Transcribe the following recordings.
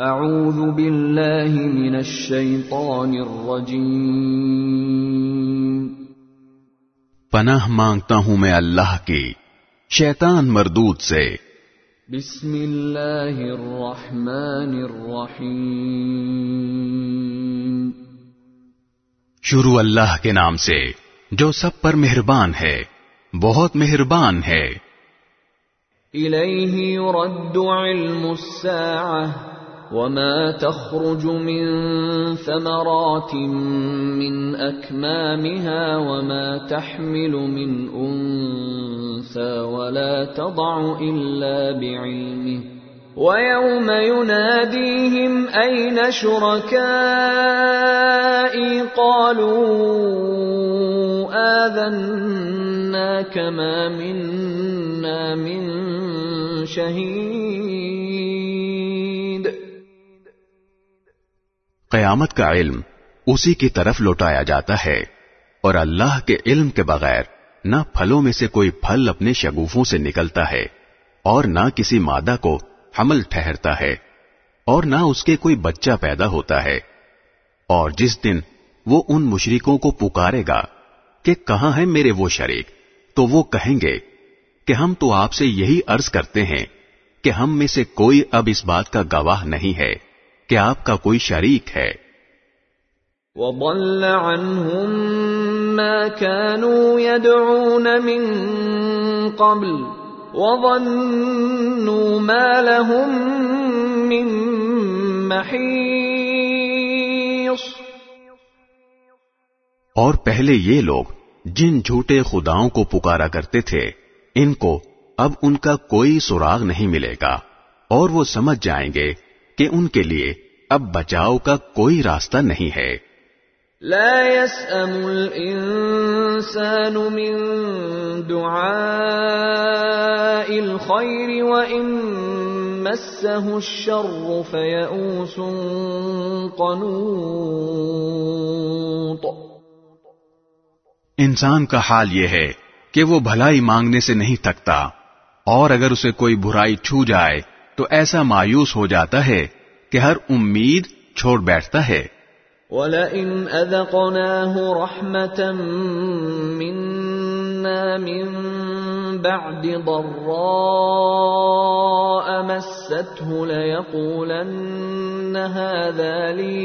اعوذ باللہ من الشیطان الرجیم پناہ مانگتا ہوں میں اللہ کی شیطان مردود سے۔ بسم اللہ الرحمن الرحیم. شروع اللہ کے نام سے جو سب پر مہربان ہے بہت مہربان ہے۔ الیہ يرد علم الساعة. وما تخرج من ثمرات من أكمامها وما تحمل من أنثى ولا تضع إلا بعلمه ويوم يناديهم أين شركائي قالوا آذناك ما منا من شهيد قیامت کا علم اسی کی طرف لوٹایا جاتا ہے اور اللہ کے علم کے بغیر نہ پھلوں میں سے کوئی پھل اپنے شگوفوں سے نکلتا ہے اور نہ کسی مادہ کو حمل ٹھہرتا ہے اور نہ اس کے کوئی بچہ پیدا ہوتا ہے۔ اور جس دن وہ ان مشرکوں کو پکارے گا کہ کہاں ہے میرے وہ شریک، تو وہ کہیں گے کہ ہم تو آپ سے یہی عرض کرتے ہیں کہ ہم میں سے کوئی اب اس بات کا گواہ نہیں ہے۔ کہ آپ کا کوئی شریک ہے۔ وضل عنهم ما كانوا يدعون من قبل وظنوا ما لهم من محيص۔ اور پہلے یہ لوگ جن جھوٹے خداؤں کو پکارا کرتے تھے ان کو اب ان کا کوئی سراغ نہیں ملے گا اور وہ سمجھ جائیں گے کہ ان کے لیے اب بچاؤ کا کوئی راستہ نہیں ہے۔ لا يسأم الإنسان من دعاء الخير وإن مسه الشر فيئوس قنوط۔ انسان کا حال یہ ہے کہ وہ بھلائی مانگنے سے نہیں تھکتا اور اگر اسے کوئی برائی چھو جائے تو ایسا مایوس ہو جاتا ہے کہ ہر امید چھوڑ بیٹھتا ہے وَلَئِنْ أَذَقْنَاهُ رَحْمَةً مِنَّا مِنْ بَعْدِ ضَرَّاءَ مَسَّتْهُ لَيَقُولَنَّ هَذَا لِي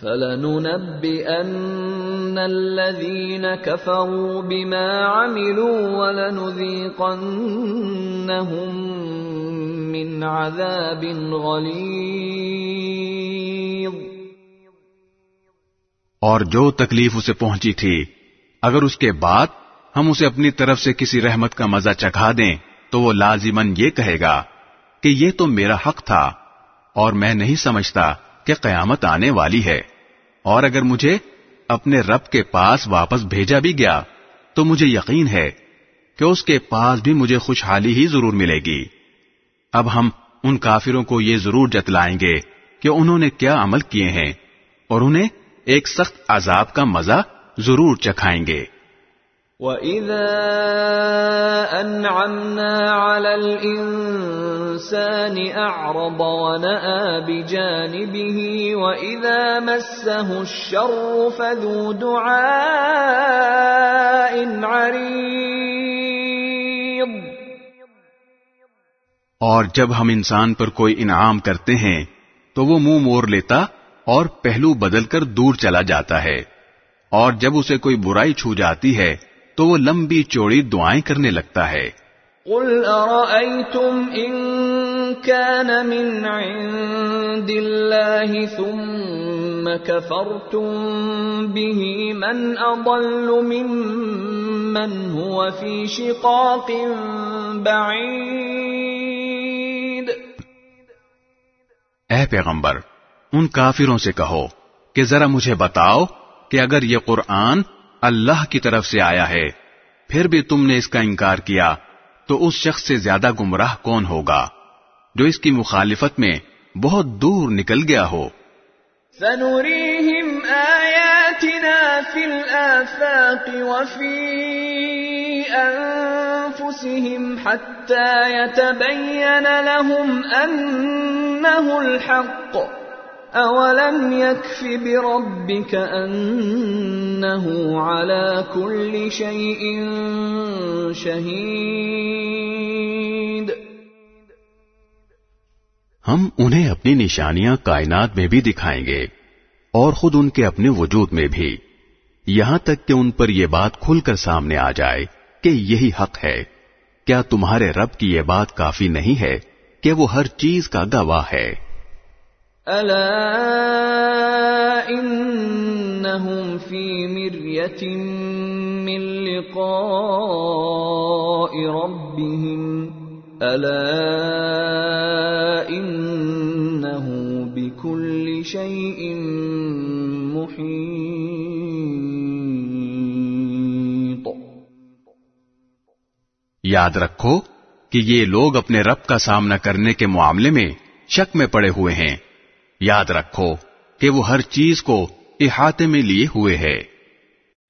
فَلَنُنَبِّئَنَّ الَّذِينَ كَفَرُوا بِمَا عَمِلُوا وَلَنُذِيقَنَّهُم مِّنْ عَذَابٍ غَلِيظٍ۔ اور جو تکلیف اسے پہنچی تھی، اگر اس کے بعد ہم اسے اپنی طرف سے کسی رحمت کا مزہ چکھا دیں، تو وہ لازمن یہ کہے گا کہ یہ تو میرا حق تھا اور میں نہیں سمجھتا کہ قیامت آنے والی ہے۔ اور اگر مجھے اپنے رب کے پاس واپس بھیجا بھی گیا، تو مجھے یقین ہے کہ اس کے پاس بھی مجھے خوشحالی ہی ضرور ملے گی۔ اب ہم ان کافروں کو یہ ضرور جتلائیں گے کہ انہوں نے کیا عمل کیے ہیں اور انہیں ایک سخت عذاب کا مزہ ضرور چکھائیں گے۔ وَإِذَا أَنْعَمْنَا عَلَى الْإِنسَانِ أَعْرَضَ وَنَأَى بِجَانِبِهِ وَإِذَا مَسَّهُ الشَّرُّ فَذُو دُعَاءٍ عَرِيضٍ۔ اور جب ہم انسان پر کوئی انعام کرتے ہیں، تو وہ منہ مو مور لیتا اور پہلو بدل کر دور چلا جاتا ہے۔ اور جب اسے کوئی برائی چھو جاتی ہے تو وہ لمبی چوڑی دعائیں کرنے لگتا ہے۔ قل أرأيتم إن كان من عند الله ثم كفرتم به من أضل ممن هو في شقاق بعيد۔ اے پیغمبر ان کافروں سے کہو کہ ذرا مجھے بتاؤ کہ اگر یہ قرآن اللہ کی طرف سے آیا ہے، پھر بھی تم نے اس کا انکار کیا، تو اس شخص سے زیادہ گمراہ کون ہوگا؟ جو اس کی مخالفت میں بہت دور نکل گیا ہو۔ سنريهم آياتنا في الآفاق وفي أنفسهم حتى يتبين لهم أنه الحق۔ أولم يكف بربك أنه على كل شيء شهيد۔ ہم انہیں اپنی نشانیاں کائنات میں بھی دکھائیں گے اور خود ان کے اپنے وجود میں بھی۔ یہاں تک کہ ان پر یہ بات کھل کر سامنے آ جائے کہ یہی حق ہے۔ کیا تمہارے رب کی یہ بات کافی نہیں ہے کہ وہ ہر چیز کا گواہ ہے؟ ألا إنهم في مرية من لقاء ربهم ألا إنه بكل شيء محيط۔ یاد رکھو کہ یہ لوگ اپنے رب کا سامنا کرنے کے معاملے میں شک میں پڑے ہوئے ہیں۔ یاد رکھو کہ وہ ہر چیز کو احاطے میں لیے ہوئے ہے۔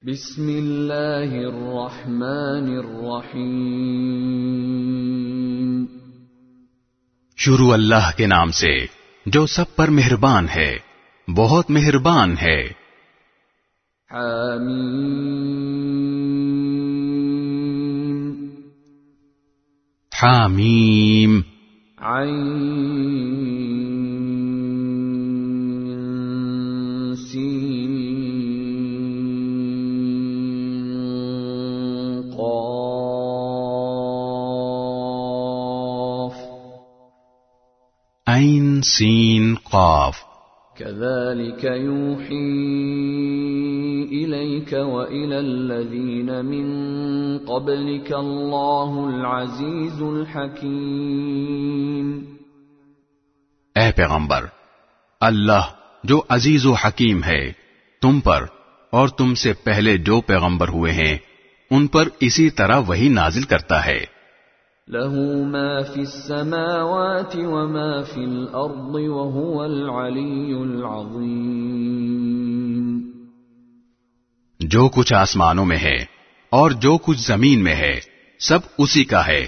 بسم اللہ الرحمن الرحیم۔ شروع اللہ کے نام سے جو سب پر مہربان ہے بہت مہربان ہے۔ حامیم۔ حامیم۔ عین۔ عین سین قاف۔ كذلك يوحي إليك وإلى الذين من قبلك الله العزيز الحكيم۔ اے پیغمبر اللہ جو عزیز و حکیم ہے تم پر اور تم سے پہلے جو پیغمبر ہوئے ہیں ان پر اسی طرح وہی نازل کرتا ہے۔ له ما في السماوات وما في الأرض وهو العلي العظيم۔ جو کچھ آسمانوں میں ہے اور جو کچھ زمین میں ہے سب اسی کا ہے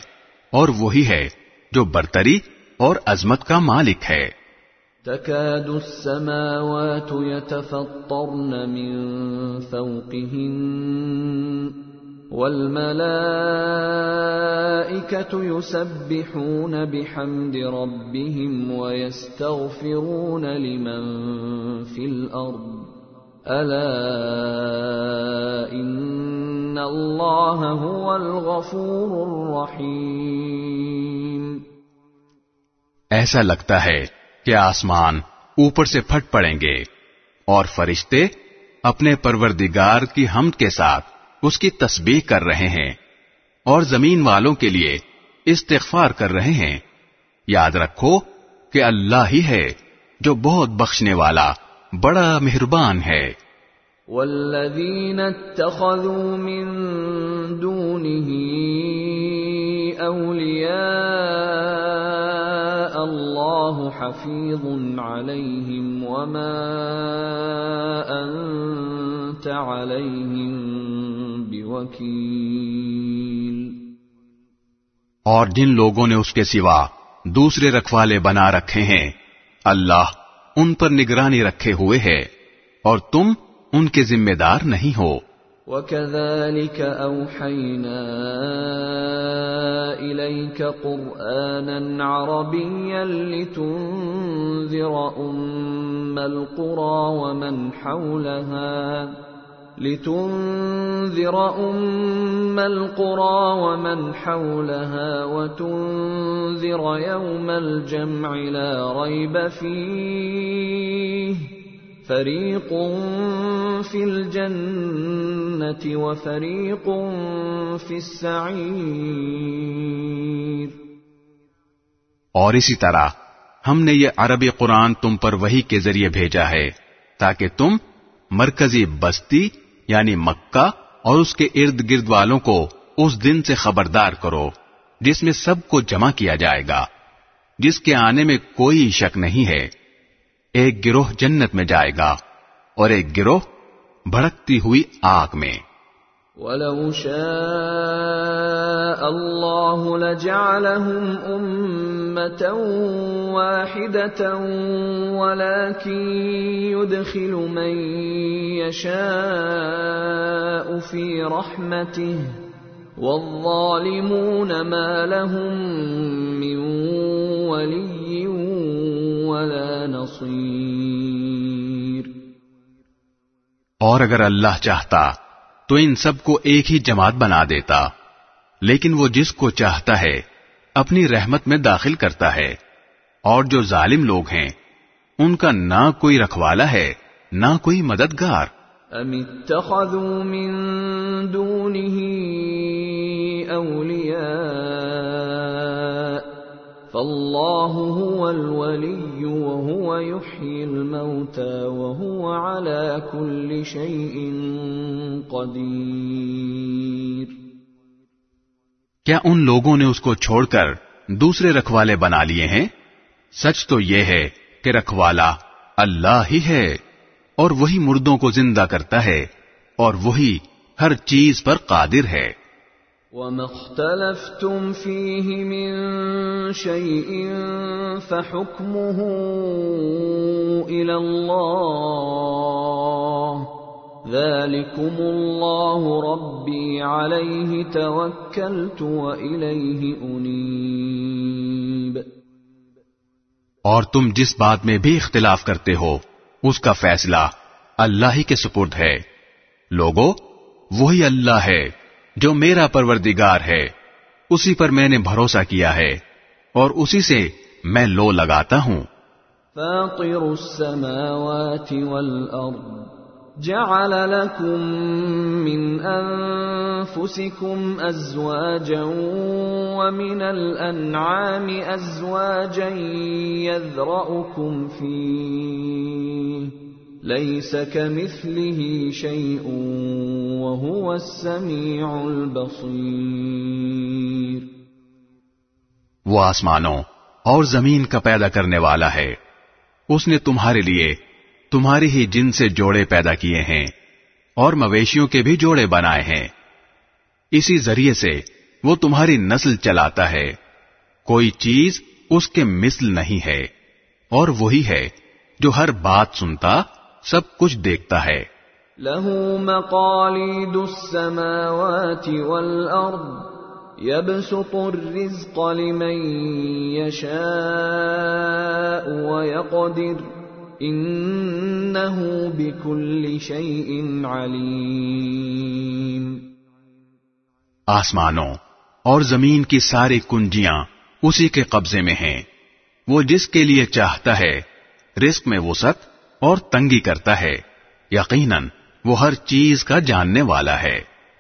اور وہی ہے جو برتری اور عظمت کا مالک ہے۔ تكاد السماوات يتفطرن من فوقهن۔ والملائكة يسبحون بحمد ربهم ويستغفرون لمن في الأرض. ألا إن الله هو الغفور الرحيم. ایسا لگتا ہے کہ آسمان اوپر سے پھٹ پڑیں گے اور فرشتے اپنے پروردگار کی حمد کے ساتھ اس کی تسبیح کر رہے ہیں اور زمین والوں کے لیے استغفار کر رہے ہیں۔ یاد رکھو کہ اللہ ہی ہے جو بہت بخشنے والا، بڑا مہربان ہے۔ والذين اتخذوا من دونه أولياء الله حفيظ عليهم وما أنت عليهم بوكيل اور جن لوگوں نے اس کے سوا دوسرے رکھوالے بنا رکھے ہیں اللہ ان پر نگرانی رکھے ہوئے ہے اور تم ان کے ذمہ دار نہیں ہو۔ وكذلك أوحينا إليك قرآنا عربيا لتنذر أم القرى ومن حولها۔ لتنذر أم القرى ومن حولها وتنذر يوم الجمع لا ريب فيه. فريق في الجنة وفريق في السعير. اور اسی طرح ہم نے یہ عربی قرآن تم پر وہی کے ذریعے بھیجا ہے تاکہ تم مرکزی بستی یعنی مکہ اور اس کے ارد گرد والوں کو اس دن سے خبردار کرو، جس میں سب کو جمع کیا جائے گا، جس کے آنے میں کوئی شک نہیں ہے۔ ایک گروہ جنت میں جائے گا اور ایک گروہ بھڑکتی ہوئی آگ میں۔ وَلَوْ شَاءَ الله لجعلهم امه واحدة ولكن يدخل من يشاء في رحمته والظالمون ما لهم من ولي ولا نصير اور اگر اللہ چاہتا تو ان سب کو ایک ہی جماعت بنا دیتا۔ لیکن وہ جس کو چاہتا ہے، اپنی رحمت میں داخل کرتا ہے۔ اور جو ظالم لوگ ہیں، ان کا نہ کوئی رکھوالا ہے، نہ کوئی مددگار۔ ام اتخذوا من دونه اولیاء فالله هو الولي وهو يحيي الموتى وهو على كل شيء قدير کیا ان لوگوں نے اس کو چھوڑ کر دوسرے رکھوالے بنا لیے ہیں؟ سچ تو یہ ہے کہ رکھوالا اللہ ہی ہے، اور وہی مردوں کو زندہ کرتا ہے، اور وہی ہر چیز پر قادر ہے۔ وما اختلفتم فيه من شيء فحكمه الى ذلكم الله ربي عليه توكلت واليه انيب اور تم جس بات میں بھی اختلاف کرتے ہو اس کا فیصلہ اللہ ہی کے سپرد ہے۔ لوگو وہی اللہ ہے جو میرا پروردگار ہے اسی پر میں نے بھروسہ کیا ہے اور اسی سے میں لو لگاتا ہوں۔ فاطر السماوات والارض جعل لكم من أنفسكم أزواجا ومن الأنعام أزواجا يذرأكم فيه. ليس كمثله شيء وهو السميع البصير. وہ اور زمین کا پیدا کرنے والا ہے۔ اس نے تمہارے لیے تمہاری ہی جن سے جوڑے پیدا کیے ہیں اور مویشیوں کے بھی جوڑے بنائے ہیں۔ اسی ذریعے سے وہ تمہاری نسل چلاتا ہے۔ کوئی چیز اس کے مثل نہیں ہے اور وہی ہے جو ہر بات سنتا، سب کچھ دیکھتا ہے۔ له مقاليد السماوات والارض يبسط الرزق لمن يشاء ويقدر۔ انه بكل شيء عليم آسمانوں اور زمین کی ساری کنجیاں اسی کے قبضے میں ہیں۔ وہ جس کے لیے چاہتا ہے، رزق میں وسعت اور تنگی کرتا ہے۔ یقیناً وہ ہر چیز کا جاننے والا ہے۔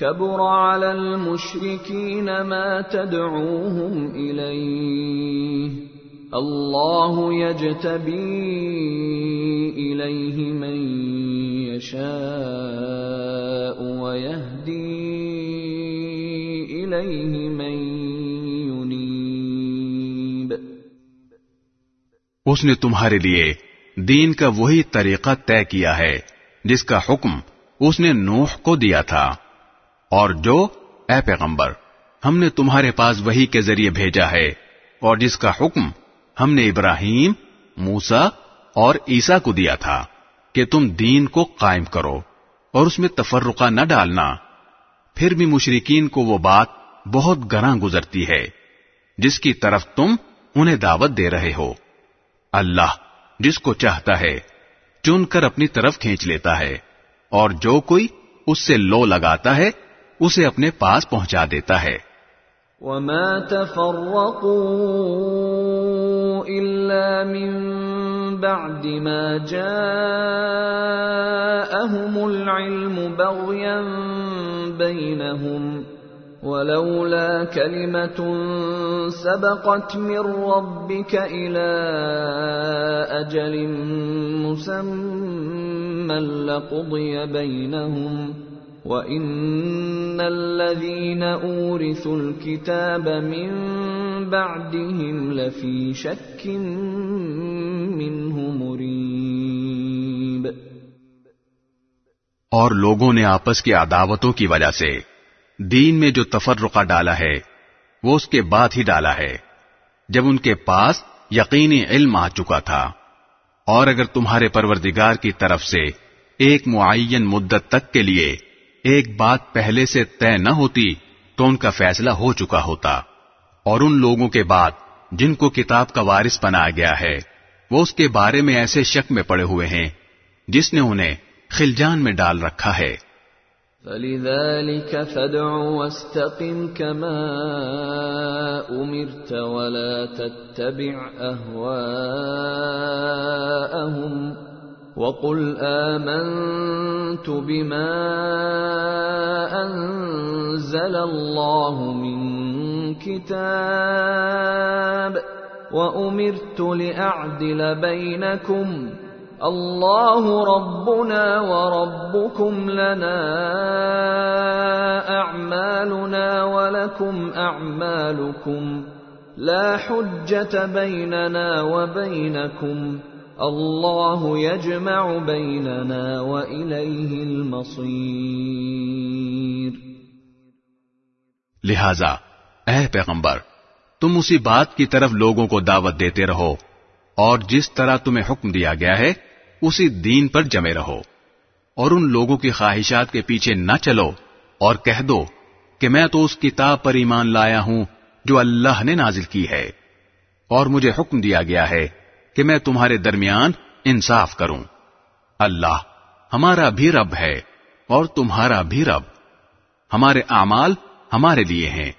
كبر على المشركين ما تدعوهم إليه الله يجتبي إليه من يشاء ويهدي إليه من ينيب اس نے تمہارے لیے دین کا وہی طریقہ طے کیا ہے جس کا حکم اس نے نوح کو دیا تھا۔ اور جو، اے پیغمبر، ہم نے تمہارے پاس وہی کے ذریعے بھیجا ہے، اور جس کا حکم ہم نے ابراہیم موسا اور عیسا کو دیا تھا، کہ تم دین کو قائم کرو، اور اس میں تفرقہ نہ ڈالنا۔ پھر بھی مشرقین کو وہ بات بہت گراں گزرتی ہے، جس کی طرف تم انہیں دعوت دے رہے ہو۔ اللہ جس کو چاہتا ہے، چن کر اپنی طرف کھینچ لیتا ہے، اور جو کوئی اس سے لو لگاتا ہے اسے اپنے پاس پہنچا دیتا ہے وما تفرقوا الا من بعد ما جاءهم العلم بغيا بينهم ولولا كلمه سبقت من ربك إلى أجل مسمى لقضي بينهم وان الذين اورثوا الكتاب من بعدهم لفي شك منه مريب۔ اور لوگوں نے آپس کی عداوتوں کی وجہ سے دین میں جو تفرقہ ڈالا ہے، وہ اس کے بعد ہی ڈالا ہے، جب ان کے پاس یقینی علم آ چکا تھا۔ اور اگر تمہارے پروردگار کی طرف سے ایک معین مدت تک کے لیے ایک بات پہلے سے طے نہ ہوتی تو ان کا فیصلہ ہو چکا ہوتا۔ اور ان لوگوں کے بعد جن کو کتاب کا وارث بنایا گیا ہے، وہ اس کے بارے میں ایسے شک میں پڑے ہوئے ہیں جس نے انہیں خلجان میں ڈال رکھا ہے۔ فلذلك فادع واستقم كما امرت ولا تتبع اهواءهم وقل آمنت بما أنزل الله من كتاب وأمرت لأعدل بينكم الله ربنا وربكم لنا أعمالنا ولكم أعمالكم لا حجة بيننا وبينكم الله يجمع بيننا واليه المصير لہذا، اے پیغمبر، تم اسی بات کی طرف لوگوں کو دعوت دیتے رہو، اور جس طرح تمہیں حکم دیا گیا ہے، اسی دین پر جمے رہو۔ اور ان لوگوں کی خواہشات کے پیچھے نہ چلو، اور کہہ دو کہ میں تو اس کتاب پر ایمان لایا ہوں جو اللہ نے نازل کی ہے، اور مجھے حکم دیا گیا ہے کہ میں تمہارے درمیان انصاف کروں۔ اللہ ہمارا بھی رب ہے اور تمہارا بھی رب۔ ہمارے اعمال ہمارے لیے ہیں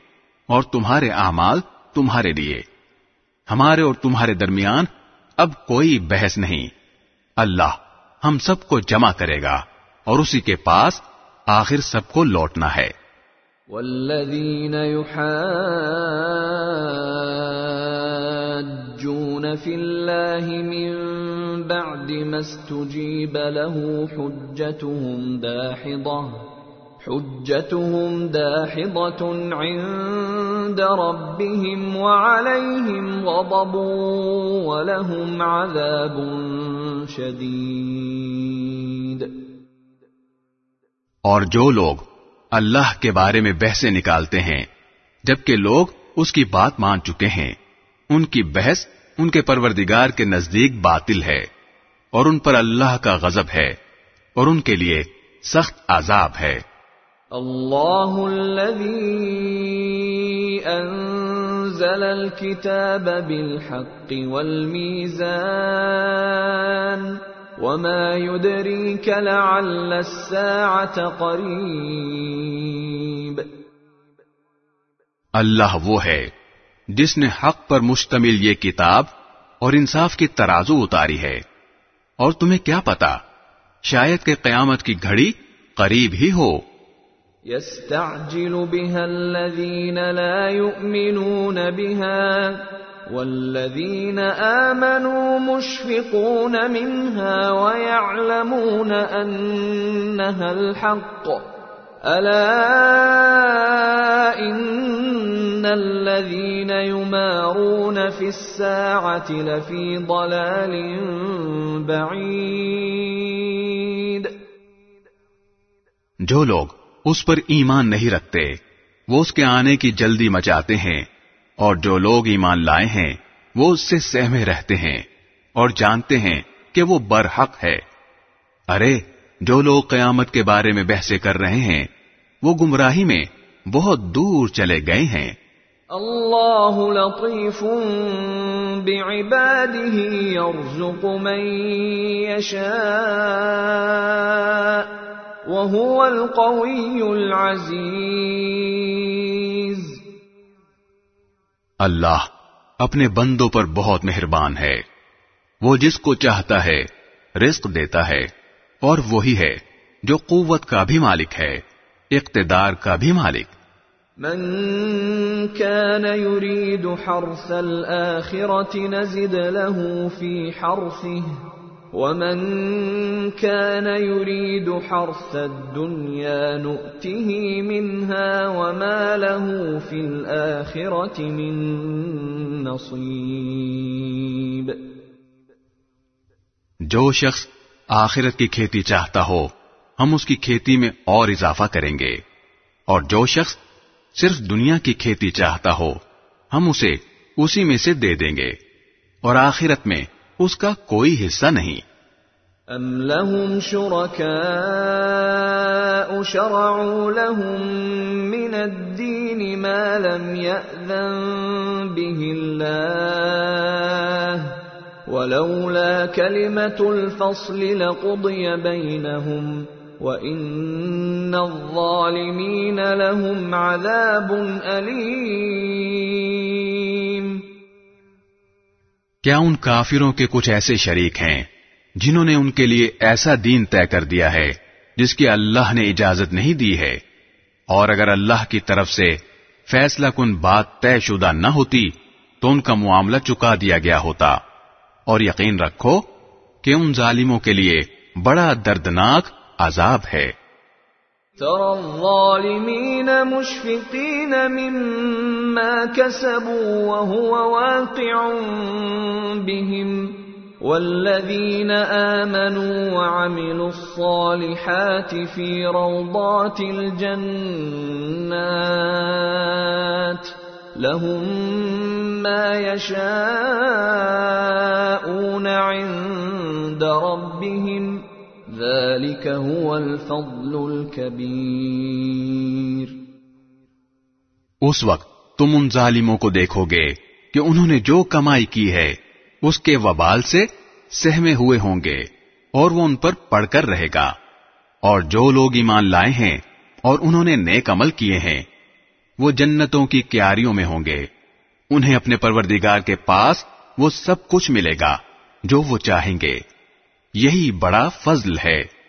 اور تمہارے اعمال تمہارے لیے۔ ہمارے اور تمہارے درمیان اب کوئی بحث نہیں۔ اللہ ہم سب کو جمع کرے گا اور اسی کے پاس آخر سب کو لوٹنا ہے۔ والذين يحاجون في الله من بعد ما استجيب له حجتهم داحضة حجتهم داحضة عند ربهم وعليهم غضب ولهم عذاب شديد اور جو لوگ اللہ کے بارے میں بحثیں نکالتے ہیں، جبکہ لوگ اس کی بات مان چکے ہیں، ان کی بحث ان کے پروردگار کے نزدیک باطل ہے اور ان پر اللہ کا غضب ہے اور ان کے لیے سخت عذاب ہے۔ الله الذي انزل الكتاب بالحق والميزان وما يدريك لعل الساعه قريب اللہ وہ ہے جس نے حق پر مشتمل یہ کتاب اور انصاف کی ترازو اتاری ہے۔ اور تمہیں کیا پتا؟ شاید کہ قیامت کی گھڑی قریب ہی ہو۔ يستعجل بها الذين لا يؤمنون بها والذين امنوا مشفقون منها ويعلمون انها الحق۔ الا ان الذين يمارون في الساعه لفي ضلال بعيد جو لوگ اس پر ایمان نہیں رکھتے، وہ اس کے آنے کی جلدی مچاتے ہیں، اور جو لوگ ایمان لائے ہیں، وہ اس سے سہمے رہتے ہیں، اور جانتے ہیں کہ وہ برحق ہے۔ ارے جو لوگ قیامت کے بارے میں بحثے کر رہے ہیں وہ گمراہی میں بہت دور چلے گئے ہیں۔ اللہ لطیف بعباده يرزق من يشاء وهو القوي العزيز اللہ اپنے بندوں پر بہت مہربان ہے۔ وہ جس کو چاہتا ہے رزق دیتا ہے۔ اور وہی ہے جو قوت کا بھی مالک ہے اقتدار کا بھی مالک۔ من كان يريد حرث الآخرة نزد له في حرثه ومن كان يريد حرث الدنيا نؤته منها وما له في الآخرة من نصيب۔ جو شخص آخرت کی کھیتی چاہتا ہو، ہم اس کی کھیتی میں اور اضافہ کریں گے۔ اور جو شخص صرف دنیا کی کھیتی چاہتا ہو، ہم اسے اسی میں سے دے دیں گے۔ اور آخرت میں اس کا کوئی حصہ نہیں۔ أم لهم شركاء شرعوا لهم من الدين ما لم يأذن به الله ولولا كلمة الفصل لقضي بينهم وإن الظالمين لهم عذاب أليم. کیا ان کافروں کے کچھ ایسے شریک ہیں جنہوں نے ان کے لیے ایسا دین طے کر دیا ہے جس کی اللہ نے اجازت نہیں دی ہے؟ اور اگر اللہ کی طرف سے فیصلہ کن بات طے شدہ نہ ہوتی تو ان کا معاملہ چکا دیا گیا ہوتا۔ اور یقین رکھو کہ ان ظالموں کے لیے بڑا دردناک عذاب ہے ترى الظالمين مشفقين مما كسبوا وهو واقع بهم والذين آمنوا وعملوا الصالحات في روضات الجنات ۖ. لهم ما يشاءون عند ربهم ذلك هو الفضل الكبير۔ اس وقت تم ان ظالموں کو دیکھو گے کہ انہوں نے جو کمائی کی ہے، اس کے وبال سے سہمے ہوئے ہوں گے اور وہ ان پر پڑھ کر رہے گا۔ اور جو لوگ ایمان لائے ہیں اور انہوں نے نیک عمل کیے ہیں وہ جنتوں کی کیاریوں میں ہوں گے۔ انہیں اپنے پروردگار کے پاس وہ سب کچھ ملے گا جو وہ چاہیں گے۔ یہی بڑا فضل ہے۔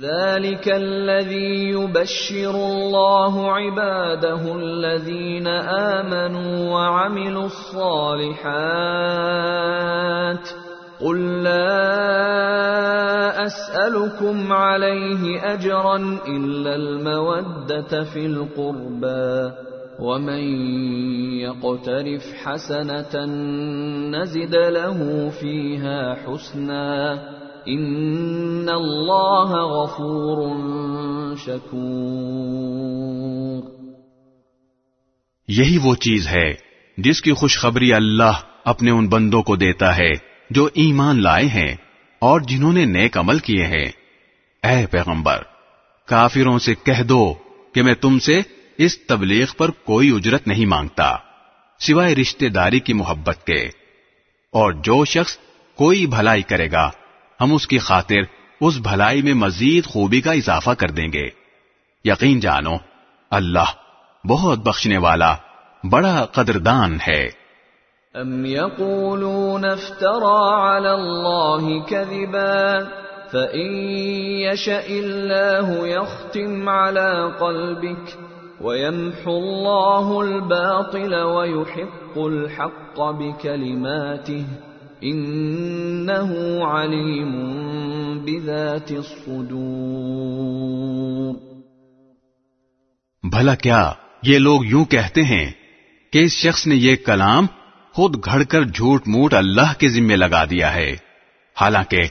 ذلك الذي يبشر الله عباده الذين آمنوا وعملوا الصالحات قل لا أسألكم عليه أجرا إلا المودة في القربى ومن يقترف حسنة نزد له فيها حسنا ان اللہ غفور شکور یہی وہ چیز ہے جس کی خوشخبری اللہ اپنے ان بندوں کو دیتا ہے۔ جو ایمان لائے ہیں اور جنہوں نے نیک عمل کیے ہیں۔ اے پیغمبر، کافروں سے کہہ دو کہ میں تم سے اس تبلیغ پر کوئی اجرت نہیں مانگتا، سوائے رشتہ داری کی محبت کے۔ اور جو شخص کوئی بھلائی کرے گا، ہم اس کی خاطر اس بھلائی میں مزید خوبی کا اضافہ کر دیں گے۔ یقین جانو، اللہ بہت بخشنے والا، بڑا قدردان ہے۔ أم يقولون افترى على الله كذبا فإن يشأ الله يختم على قلبك ويمحو الله الباطل ويحق الحق بكلماته إنه عليم بذات الصدور بھلا کیا یہ لوگ یوں کہتے ہیں کہ اس شخص نے یہ کلام خود گھڑ کر جھوٹ موٹ اللہ کے ذمے لگا دیا ہے۔ حالانکہ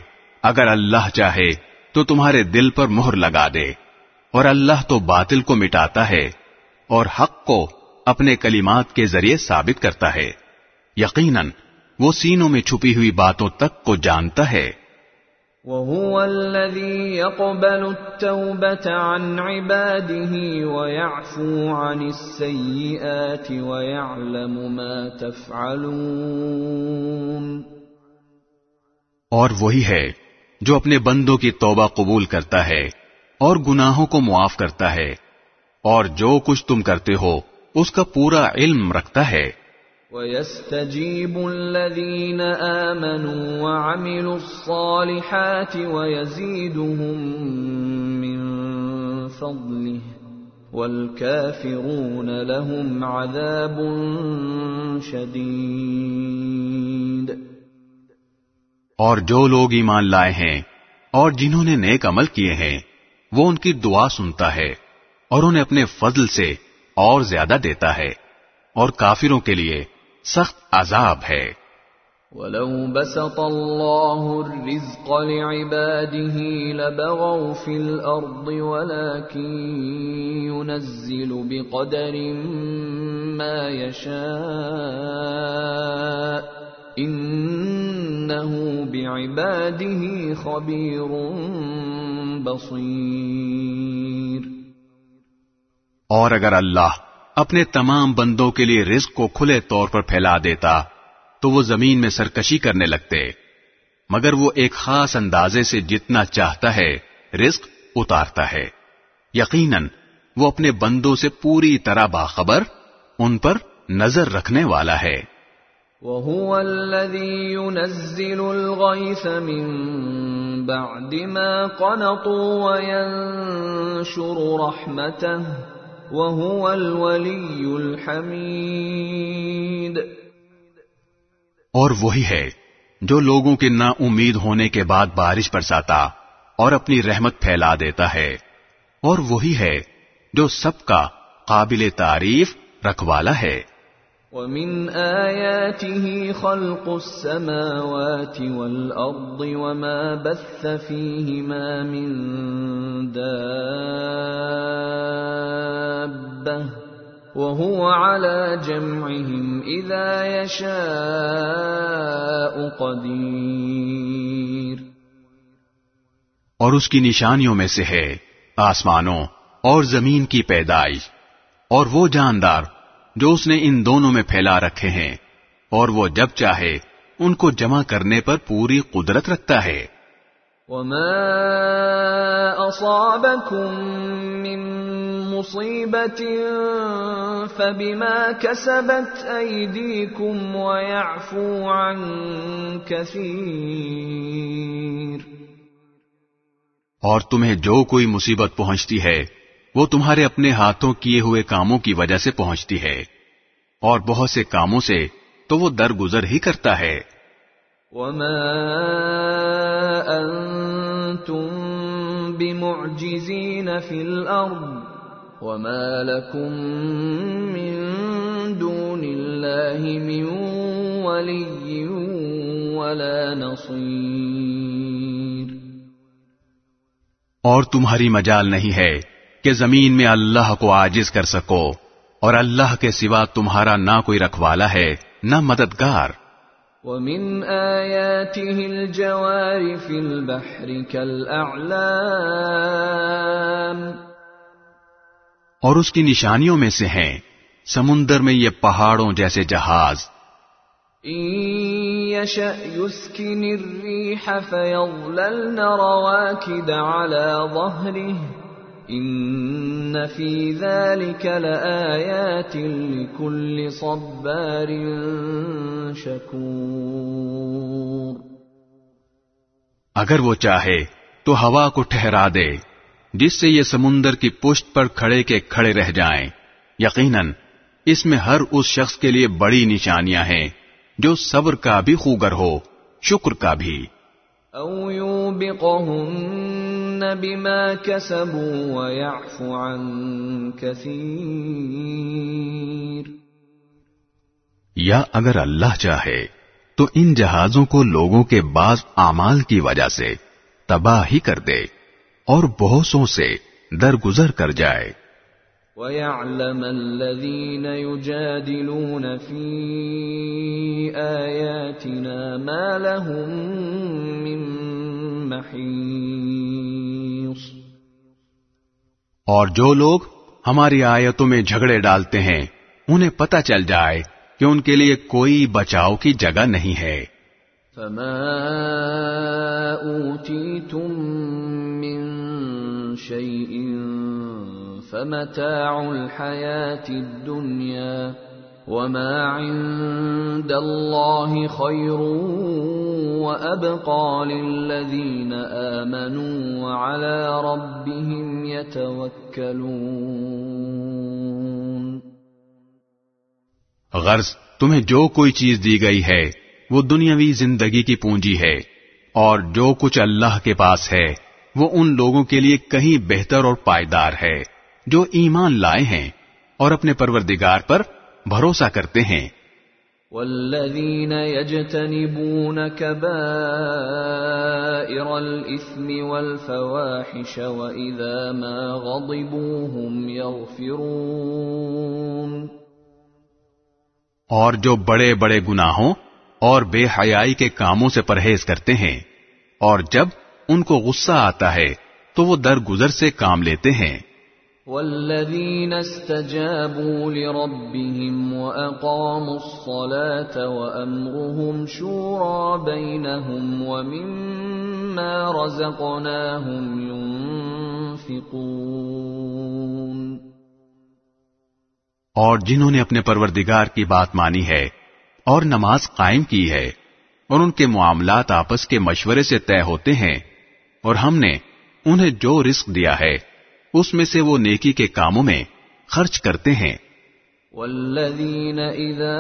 اگر اللہ چاہے تو تمہارے دل پر مہر لگا دے اور اللہ تو باطل کو مٹاتا ہے اور حق کو اپنے کلمات کے ذریعے ثابت کرتا ہے۔ یقیناً وہ سینوں میں چھپی ہوئی باتوں تک کو جانتا ہے۔ وهو الذي يقبل التوبة عن عباده ويعفو عن السيئات ويعلم ما تفعلون. اور وہی ہے جو اپنے بندوں کی توبہ قبول کرتا ہے اور گناہوں کو معاف کرتا ہے اور جو کچھ تم کرتے ہو اس کا پورا علم رکھتا ہے۔ ويستجيب الذين آمنوا وعملوا الصالحات ويزيدهم من فضله والكافرون لهم عذاب شديد۔ اور جو لوگ ایمان لائے ہیں اور جنہوں نے نیک عمل کیے ہیں، وہ ان کی دعا سنتا ہے اور انہیں اپنے فضل سے اور زیادہ دیتا ہے اور کافروں کے لیے سخت عذاب ہے۔ ولو بسط الله الرزق لعباده لبغوا في الأرض ولكن ينزل بقدر ما يشاء إنه بعباده خبير بصير۔ اور اگر اللہ اپنے تمام بندوں کے لیے رزق کو کھلے طور پر پھیلا دیتا، تو وہ زمین میں سرکشی کرنے لگتے۔ مگر وہ ایک خاص اندازے سے جتنا چاہتا ہے، رزق اتارتا ہے۔ یقیناً، وہ اپنے بندوں سے پوری طرح باخبر، ان پر نظر رکھنے والا ہے۔ وهو الذي ينزل الغيث من بعد ما قنطوا وينشر رحمته۔ وهو الولي الحميد اور وہی ہے جو لوگوں کے نا امید ہونے کے بعد بارش برساتا اور اپنی رحمت پھیلا دیتا ہے۔ اور وہی ہے جو سب کا قابل تعریف رکھوالا ہے۔ ومن آياته خلق السماوات والأرض وما بث فيهما من دابة وهو على جمعهم إذا يشاء قدير. اور اس کی نشانیوں میں سے ہے آسمانوں اور زمین کی پیدائش اور وہ جاندار جو اس نے ان دونوں میں پھیلا رکھے ہیں اور وہ جب چاہے ان کو جمع کرنے پر پوری قدرت رکھتا ہے۔ وما أصابكم من مصيبة فبما كسبت أيديكم ويعفو عن كثير۔ اور تمہیں جو کوئی مصیبت پہنچتی ہے وہ تمہارے اپنے ہاتھوں کیے ہوئے کاموں کی وجہ سے پہنچتی ہے۔ اور بہت سے کاموں سے تو وہ درگزر ہی کرتا ہے۔ وما أنتم بمعجزين في الأرض وما لكم من دون الله من ولي ولا نصير۔ اور تمہاری مجال نہیں ہے۔ کہ زمین میں اللہ کو عاجز کر سکو اور اللہ کے سوا تمہارا نہ کوئی رکھوالا ہے نہ مددگار۔ ومن آياته الجوار في البحر كالأعلام اور اس کی نشانیوں میں سے ہیں سمندر میں یہ پہاڑوں جیسے جہاز۔ يشأ يسكن الريح فيظللن رواكد على ظهره إن في ذلك لآيات لكل صبار شكور۔ اگر وہ چاہے تو ہوا کو ٹھہرا دے جس سے یہ سمندر کی پشت پر کھڑے کے کھڑے رہ جائیں۔ یقیناً اس میں ہر اس شخص کے لیے بڑی نشانیاں ہیں جو صبر کا بھی خوگر ہو شکر کا بھی۔ أو يوبقهن بما كسبوا ويعفو عن كثير یا اگر اللہ چاہے تو ان جہازوں کو لوگوں کے بعض اعمال کی وجہ سے تباہ ہی کر دے اور بہتوں سے درگزر کر جائے۔ ويعلم الذين يجادلون في آياتنا ما لهم من محيص اور جو لوگ ہماری آیتوں میں جھگڑے ڈالتے ہیں، انہیں پتہ چل جائے کہ ان کے لیے کوئی بچاؤ کی جگہ نہیں ہے۔ فما اوتیتم من شیئن فمتاع الحیات الدنیا وما عند الله خير وابقى للذين امنوا وعلى ربهم يتوكلون غرض، تمہیں جو کوئی چیز دی گئی ہے، وہ دنیاوی زندگی کی پونجی ہے، اور جو کچھ اللہ کے پاس ہے، وہ ان لوگوں کے لیے کہیں بہتر اور پائیدار ہے، جو ایمان لائے ہیں اور اپنے پروردگار پر بھروسہ کرتے ہیں۔ والذين يجتنبون كبائر الإثم والفواحش وإذا ما غضبوا هم يغفرون۔ اور جو بڑے بڑے گناہوں اور بے حیائی کے کاموں سے پرہیز کرتے ہیں اور جب ان کو غصہ آتا ہے تو وہ درگزر سے کام لیتے ہیں۔ والذين استجابوا لربهم واقاموا الصلاه وامرهم شورى بينهم ومما رزقناهم ينفقون اور جنہوں نے اپنے پروردگار کی بات مانی ہے اور نماز قائم کی ہے، اور ان کے معاملات آپس کے مشورے سے طے ہوتے ہیں، اور ہم نے انہیں جو رزق دیا ہے۔ اس میں سے وہ نیکی کے کاموں میں خرچ کرتے ہیں۔ والذين اذا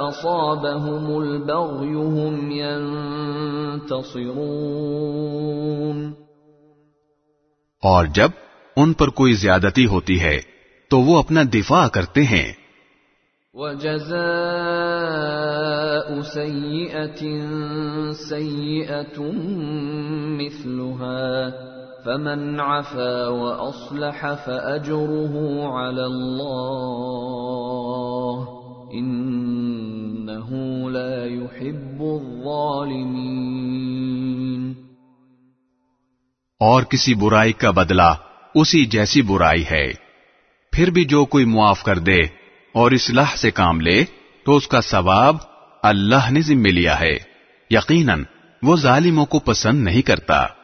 اصابهم البغي هم ينتصرون اور جب ان پر کوئی زیادتی ہوتی ہے تو وہ اپنا دفاع کرتے ہیں۔ وجزاء سيئه سيئه مثلها فمن عفا واصلح فاجره على الله انه لا يحب الظالمين۔ اور کسی برائی کا بدلہ اسی جیسی برائی ہے۔ پھر بھی جو کوئی معاف کر دے اور اصلاح سے کام لے تو اس کا ثواب اللہ نے ذمہ لیا ہے۔ یقیناً وہ ظالموں کو پسند نہیں کرتا۔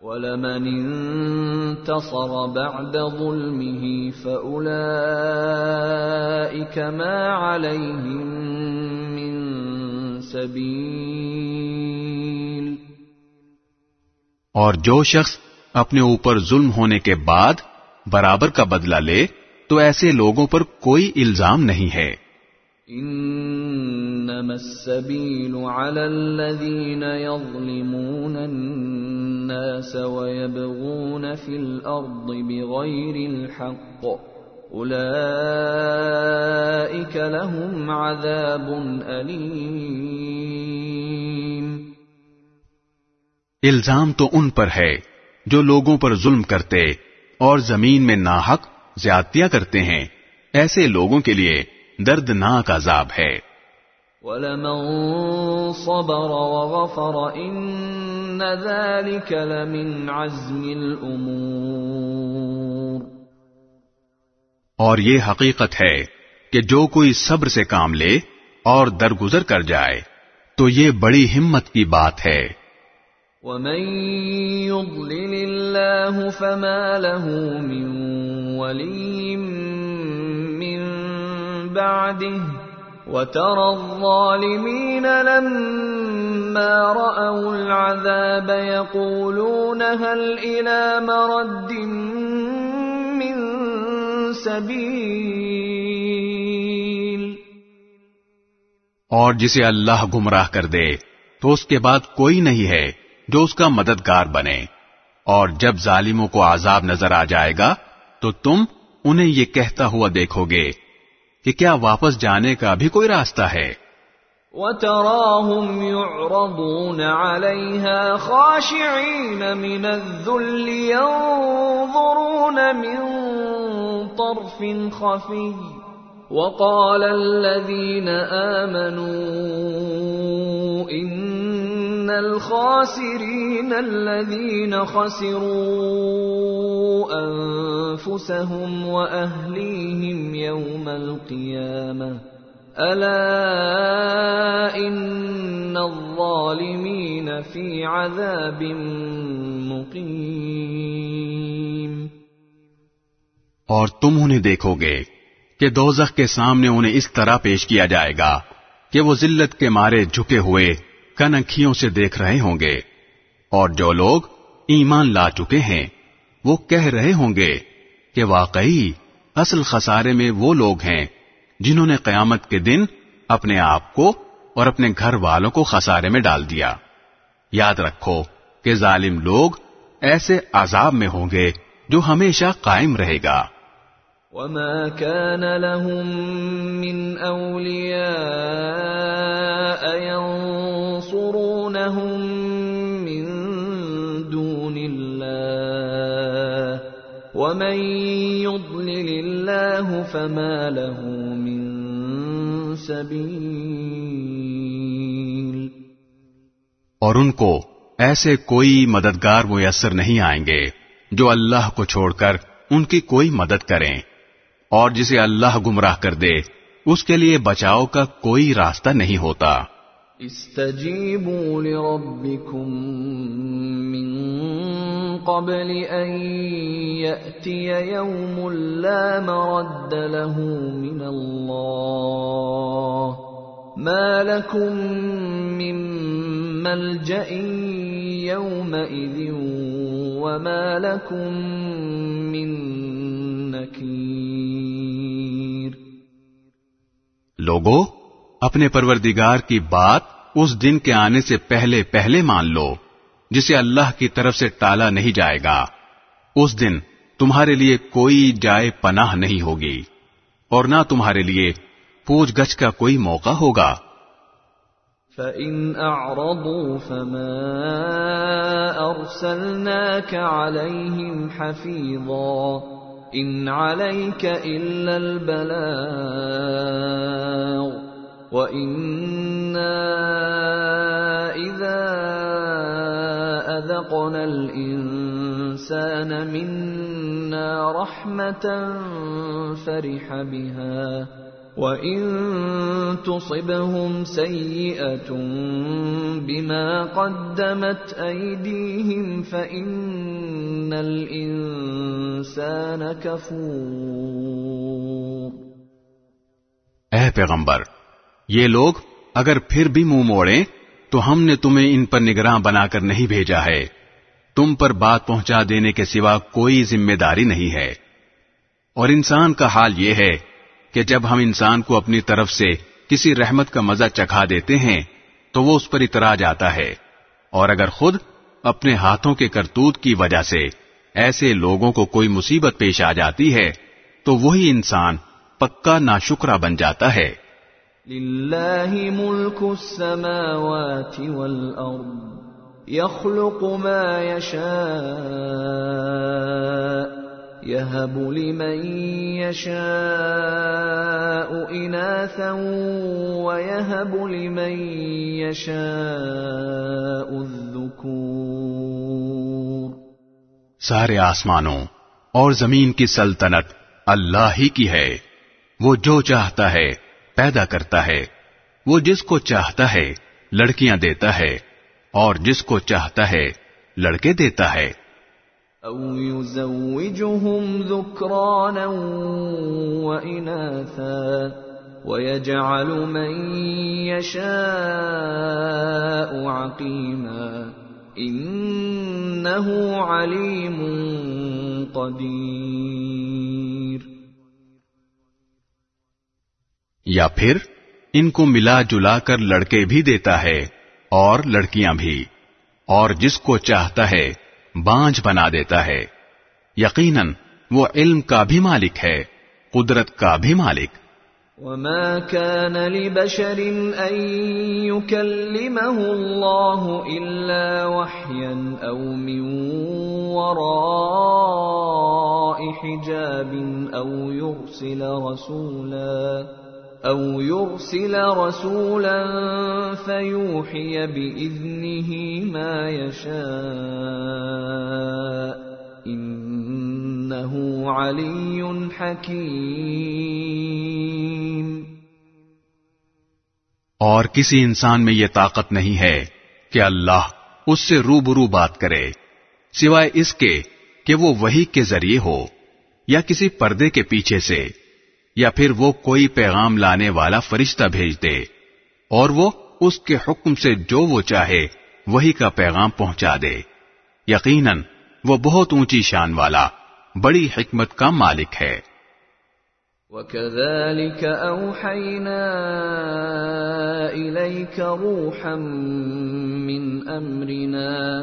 ولمن انتصر بعد ظلمه فأولئك ما عليهم من سبيل. اور جو شخص اپنے اوپر ظلم ہونے کے بعد برابر کا بدلہ لے، تو ایسے لوگوں پر کوئی الزام نہیں ہے۔ انما السبيل على الذين يظلمون الناس ويبغون في الارض بغير الحق. اولئك لهم عذاب اليم الزام تو ان پر ہے جو لوگوں پر ظلم کرتے اور زمین میں ناحق زیادتیاں کرتے ہیں. ایسے لوگوں کے لیے دردناک عذاب ہے۔ ولمن صبر وغفر ان ذلك لمن عزم الامور اور یہ حقیقت ہے کہ جو کوئی صبر سے کام لے اور درگزر کر جائے تو یہ بڑی ہمت کی بات ہے۔ ومن يضلل الله فما له من ولي بعده وترى الظالمين لما رأوا العذاب يقولون هل إلى مرد من سبيل؟ اور جسے اللہ گمراہ کر دے، تو اس کے بعد کوئی نہیں ہے جو اس کا مددگار بنے۔ اور جب ظالموں کو عذاب نظر آ جائے گا، تو تم انہیں یہ کہتا ہوا دیکھو گے۔ کہ کیا واپس جانے کا بھی کوئی راستہ ہے وتراهم يعرضون عليها خاشعين من الذل ينظرون من طرف خفي وقال الذين امنوا ان إن الخاسرين الذين خسروا أنفسهم وأهليهم يوم القيامة. ألا إن الظالمين في عذاب مقيم. اور تم انہیں دیکھو گے کہ دوزخ کے سامنے انہیں اس طرح پیش کیا جائے گا کہ وہ ذلت کے مارے جھکے ہوئے کنکھیوں سے دیکھ رہے ہوں گے۔ اور جو لوگ ایمان لا چکے ہیں، وہ کہہ رہے ہوں گے کہ واقعی اصل خسارے میں وہ لوگ ہیں جنہوں نے قیامت کے دن اپنے آپ کو اور اپنے گھر والوں کو خسارے میں ڈال دیا۔ یاد رکھو کہ ظالم لوگ ایسے عذاب میں ہوں گے جو ہمیشہ قائم رہے گا۔ وما كان لهم من أولياء ينصرونهم من دون الله ومن يضلل الله فما له من سبيل اور ان کو ایسے کوئی مددگار میسر نہیں آئیں گے جو اللہ کو چھوڑ کر ان کی کوئی مدد کریں۔ اور جسے اللہ گمراہ کر دے، اس کے لیے بچاؤ کا کوئی راستہ نہیں ہوتا۔ استجیبوا لربکم من قبل ان یأتی یوم لا مرد له من اللہ۔ ما لكم من ملجأ يومئذ وما لكم من نكير لوگو، اپنے پروردگار کی بات اس دن کے آنے سے پہلے پہلے مان لو، جسے اللہ کی طرف سے ٹالا نہیں جائے گا۔ اس دن تمہارے لیے کوئی جائے پناہ نہیں ہوگی، اور نہ تمہارے لیے پوچھ گچھ کا کوئی موقع ہوگا۔ فَإِنْ أَعْرَضُوا فَمَا أَرْسَلْنَاكَ عَلَيْهِمْ حَفِيظًا إِنْ عَلَيْكَ إِلَّا الْبَلَاغُ وَإِنَّا إِذَا أَذَقْنَا الْإِنسَانَ مِنَّا رَحْمَةً فَرِحَ بِهَا وَإِن تُصِبْهُمْ سَيِّئَةٌ بِمَا قَدَّمَتْ أَيْدِيهِمْ فَإِنَّ الْإِنسَانَ كَفُورٌ اے پیغمبر، یہ لوگ اگر پھر بھی منہ موڑیں، تو ہم نے تمہیں ان پر نگراں بنا کر نہیں بھیجا ہے۔ تم پر بات پہنچا دینے کے سوا کوئی ذمہ داری نہیں ہے۔ اور انسان کا حال یہ ہے کہ جب ہم انسان کو اپنی طرف سے کسی رحمت کا مزہ چکھا دیتے ہیں، تو وہ اس پر اترا جاتا ہے۔ اور اگر خود اپنے ہاتھوں کے کرتوت کی وجہ سے ایسے لوگوں کو کوئی مصیبت پیش آ جاتی ہے، تو وہی انسان پکا ناشکرا بن جاتا ہے۔ للہ ملک السماوات والارض يخلق ما يشاء يهب لمن يشاء اناثا ويهب لمن يشاء الذكور. سارے آسمانوں اور زمین کی سلطنت اللہ ہی کی ہے۔ وہ جو چاہتا ہے پیدا کرتا ہے۔ وہ جس کو چاہتا ہے لڑکیاں دیتا ہے اور جس کو چاہتا ہے لڑکے دیتا ہے۔ او يزوجهم ذكرانا واناثا ويجعل من يشاء عقيما انه عليم قدير. یا پھر ان کو ملا جلا کر لڑکے بھی دیتا ہے اور لڑکیاں بھی اور جس کو چاہتا ہے بانج بنا دیتا ہے یقیناً وہ علم کا بھی مالک ہے قدرت کا بھی مالک وما كان لبشر ان يكلمه الله الا وحيا أو من وراء حجاب أو يرسل رسولا او يرسل رسولا فيوحي باذنه ما يشاء انه علي حكيم۔ اور کسی انسان میں یہ طاقت نہیں ہے کہ اللہ اس سے روبرو بات کرے، سوائے اس کے کہ وہ وہی کے ذریعے ہو یا کسی پردے کے پیچھے سے۔ یا پھر وہ کوئی پیغام لانے والا فرشتہ بھیج دے اور وہ اس کے حکم سے جو وہ چاہے وہی کا پیغام پہنچا دے۔ یقیناً وہ بہت اونچی شان والا، بڑی حکمت کا مالک ہے۔ وكذلك أوحينا إليك روحا من أمرنا۔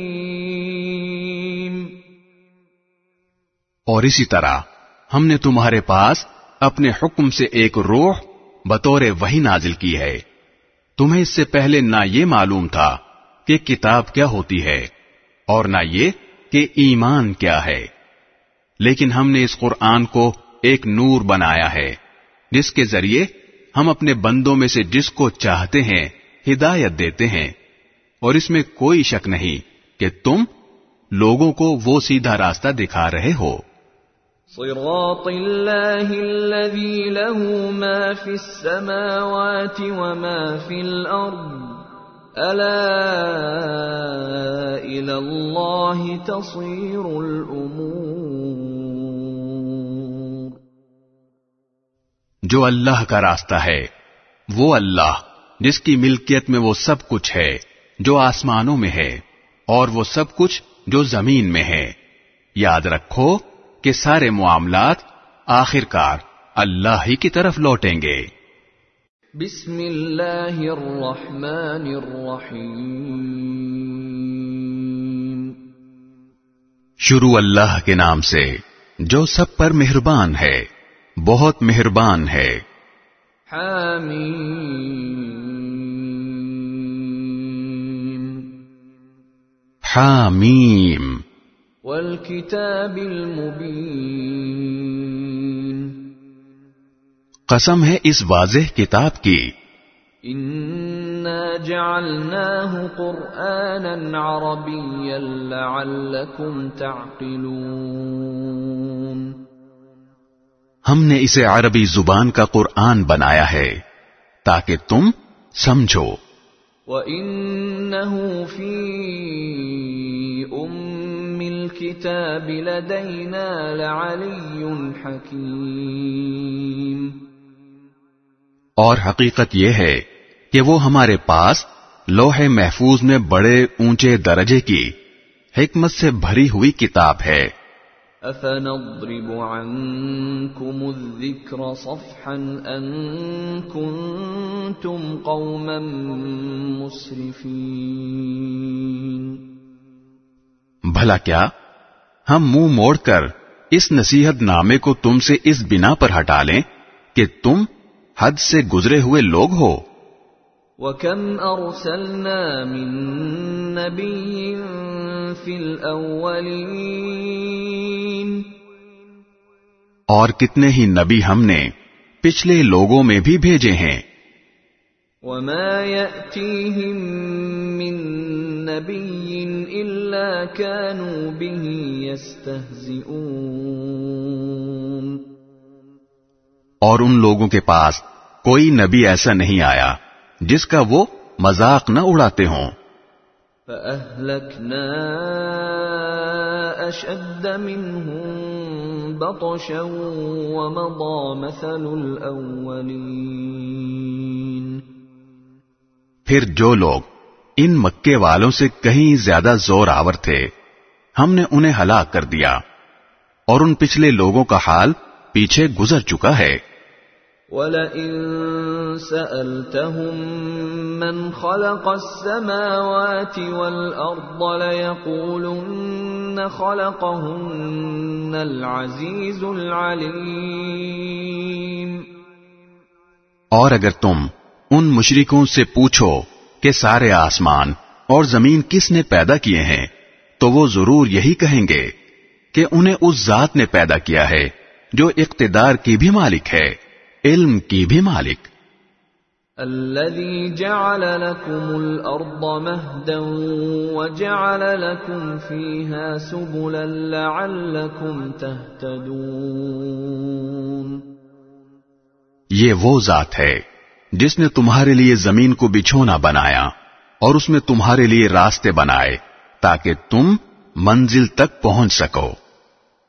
اور اسی طرح ہم نے تمہارے پاس اپنے حکم سے ایک روح بطور وہی نازل کی ہے۔ تمہیں اس سے پہلے نہ یہ معلوم تھا کہ کتاب کیا ہوتی ہے اور نہ یہ کہ ایمان کیا ہے۔ لیکن ہم نے اس قرآن کو ایک نور بنایا ہے، جس کے ذریعے ہم اپنے بندوں میں سے جس کو چاہتے ہیں ہدایت دیتے ہیں۔ اور اس میں کوئی شک نہیں کہ تم لوگوں کو وہ سیدھا راستہ دکھا رہے ہو۔ صراط الله الذي له ما في السماوات وما في الأرض. ألا إلى الله تصير الأمور. جو اللہ کا راستہ ہے، وہ اللہ، جس کی ملکیت میں وہ سب کچھ ہے، جو آسمانوں میں ہے، اور وہ سب کچھ جو زمین میں ہے۔ یاد رکھو کہ سارے معاملات آخرکار اللہ ہی کی طرف لوٹیں گے۔ بسم اللہ الرحمن الرحیم۔ شروع اللہ کے نام سے جو سب پر مہربان ہے بہت مہربان ہے۔ حامیم۔ حامیم۔ والکتاب المبین۔ قسم ہے اس واضح کتاب کی۔ انا جعلناه قرآنا عربيا لعلكم تعقلون۔ ہم نے اسے عربی زبان کا قرآن بنایا ہے تاکہ تم سمجھو۔ وَإِنَّهُ فِي الْكِتَابِ لَدَيْنَا لَعَلِيٌّ حَكِيمٌ۔ اور حقیقت یہ ہے کہ وہ ہمارے پاس لوح محفوظ میں بڑے اونچے درجے کی حکمت سے بھری ہوئی کتاب ہے۔ أَفَنَضْرِبُ عَنكُمُ الذِّكْرَ صَفْحًا أَن كُنتُمْ قَوْمًا مُسْرِفِينَ۔ بھلا کیا؟ ہم منہ موڑ کر اس نصیحت نامے کو تم سے اس بنا پر ہٹا لیں کہ تم حد سے گزرے ہوئے لوگ ہو۔ وَكَمْ أَرْسَلْنَا مِن نَّبِيٍّ فِي الْأَوَّلِينَ اور کتنے ہی نبی ہم نے پچھلے لوگوں میں بھی بھیجے ہیں۔ وَمَا يَأْتِيهِم مِّن نَّبِيٍّ كَانُوا بِهِ يَسْتَهْزِئُونَ. اور ان لوگوں کے پاس کوئی نبی ایسا نہیں آیا جس کا وہ مذاق نہ اڑاتے ہوں۔ فَأَهْلَكْنَا أَشَدَّ مِنْهُم بَطْشًا وَمَضَىٰ مَثَلُ الْأَوَّلِينَ. پھر جو لوگ ان مکے والوں سے کہیں زیادہ زور آور تھے۔ ہم نے انہیں ہلاک کر دیا۔ اور ان پچھلے لوگوں کا حال پیچھے گزر چکا ہے۔ وَلَئِن سَأَلْتَهُم مَّنْ خَلَقَ السَّمَاوَاتِ وَالْأَرْضَ لَيَقُولُنَّ خَلَقَهُنَّ الْعَزِيزُ الْعَلِيمُ۔ اور اگر تم ان مشرکوں سے پوچھو کہ سارے آسمان اور زمین کس نے پیدا کیے ہیں تو وہ ضرور یہی کہیں گے کہ انہیں اس ذات نے پیدا کیا ہے جو اقتدار کی بھی مالک ہے علم کی بھی مالک۔ الذي جعل لكم الأرض مهدا وجعل لكم فيها سبلا لعلكم تهتدون۔ یہ وہ ذات ہے جس نے تمہارے لیے زمین کو بچھونا بنایا اور اس میں تمہارے لیے راستے بنائے تاکہ تم منزل تک پہنچ سکو۔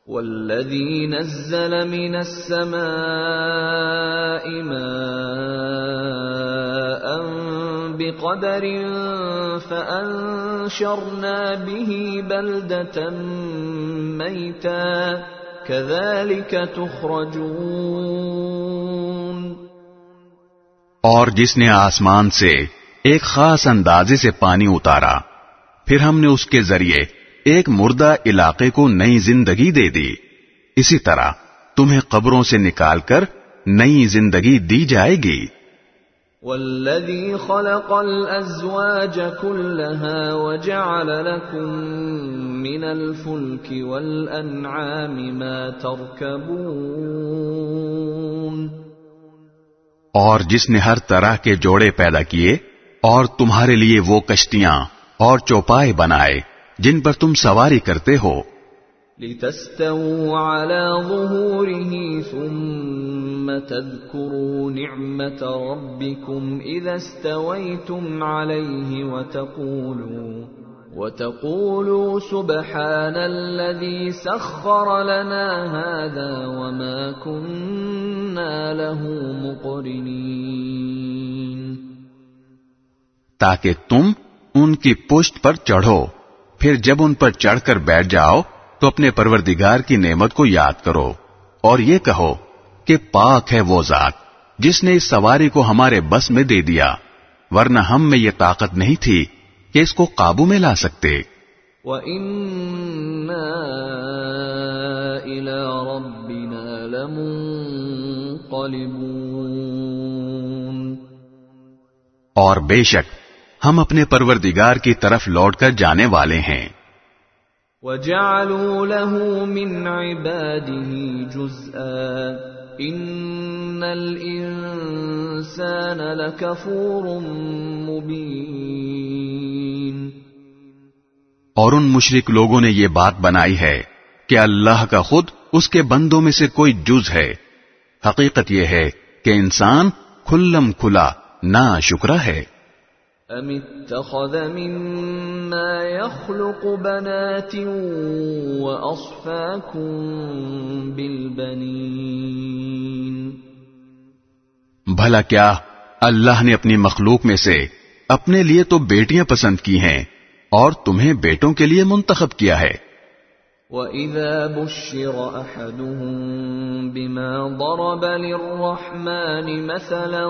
والذي نزل من السماء ماء بقدر فأنشرنا به بلدة ميتا كذلك تخرجون اور جس نے آسمان سے ایک خاص اندازے سے پانی اتارا، پھر ہم نے اس کے ذریعے ایک مردہ علاقے کو نئی زندگی دے دی۔ اسی طرح تمہیں قبروں سے نکال کر نئی زندگی دی جائے گی۔ والذي خلق الأزواج كلها وجعل لكم من الفلك والأنعام ما تركبون اور جس نے ہر طرح کے جوڑے پیدا کیے اور تمہارے لیے وہ کشتیاں اور چوپائے بنائے جن پر تم سواری کرتے ہو۔ لتستووا على ظهوره ثم تذكروا نعمة ربكم إذا استويتم عليه وتقولوا وتقولوا سبحان الذي سخر لنا هذا وما كنا له مقرنين. تاکہ تم ان کی پشت پر چڑھو۔ پھر جب ان پر چڑھ کر بیٹھ جاؤ، تو اپنے پروردگار کی نعمت کو یاد کرو۔ اور یہ کہو کہ پاک ہے وہ ذات جس نے اس سواری کو ہمارے بس میں دے دیا، ورنہ ہم میں یہ طاقت نہیں تھی۔ کہ اس کو قابو میں لا سکتے۔ وَإِنَّا إِلَى رَبِّنَا لَمُنقَلِبُونَ۔ اور بے شک ہم اپنے پروردگار کی طرف لوٹ کر جانے والے ہیں۔ وَجَعَلُوا لَهُ مِنْ عِبَادِهِ جُزْءًا۔ ان الانسان لکفور مبین اور ان مشرک لوگوں نے یہ بات بنائی ہے کہ اللہ کا خود اس کے بندوں میں سے کوئی جز ہے۔ حقیقت یہ ہے کہ انسان کھلم کھلا نا شکرا ہے۔ ام اتخذ مما يخلق بنات وَأَصْفَاكُم بھلا کیا اللہ نے اپنی مخلوق میں سے اپنے لیے تو بیٹیاں پسند کی ہیں اور تمہیں بیٹوں کے لیے منتخب کیا ہے؟ وَإِذَا بُشِّرَ أَحَدُهُم بِمَا ضَرَبَ لِلرَّحْمَنِ مَثَلًا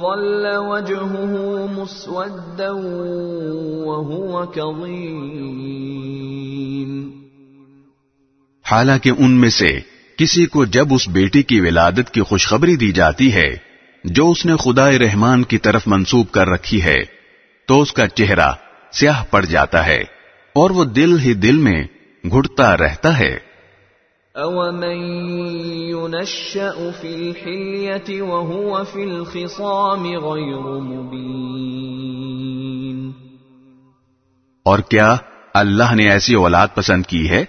ظَلَّ وَجْهُهُ مُسْوَدًّا وَهُوَ كَظِيمٌ حالانکہ ان میں سے کسی کو جب اس بیٹی کی ولادت کی خوشخبری دی جاتی ہے، جو اس نے خدا رحمان کی طرف منسوب کر رکھی ہے، تو اس کا چہرہ سیاہ پڑ جاتا ہے اور وہ دل ہی دل میں گھٹتا رہتا ہے۔ أَوَمَن يُنَشَّأُ فِي الْحِلْيَةِ وَهُوَ فِي الْخِصَامِ غَيْرُ مُبِينٍ۔ اور کیا اللہ نے ایسی اولاد پسند کی ہے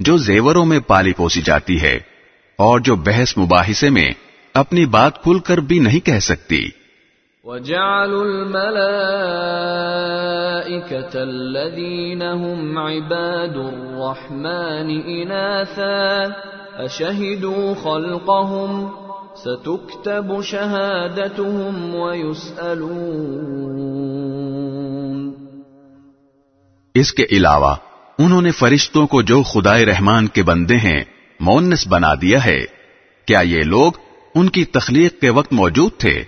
جو زیوروں میں پالی پوسی جاتی ہے اور جو بحث مباحثے میں اپنی بات کھل کر بھی نہیں کہہ سکتی؟ وَجَعَلُوا الْمَلَائِكَةَ الَّذِينَ هُمْ عِبَادُ الرَّحْمَنِ إِنَاثًا أَشَهِدُوا خَلْقَهُمْ سَتُكْتَبُ شَهَادَتُهُمْ وَيُسْأَلُونَ اس کے علاوہ، انہوں نے فرشتوں کو جو خدائے رحمان کے بندے ہیں مونس بنا دیا ہے۔ کیا یہ لوگ ان کی تخلیق کے وقت موجود تھے؟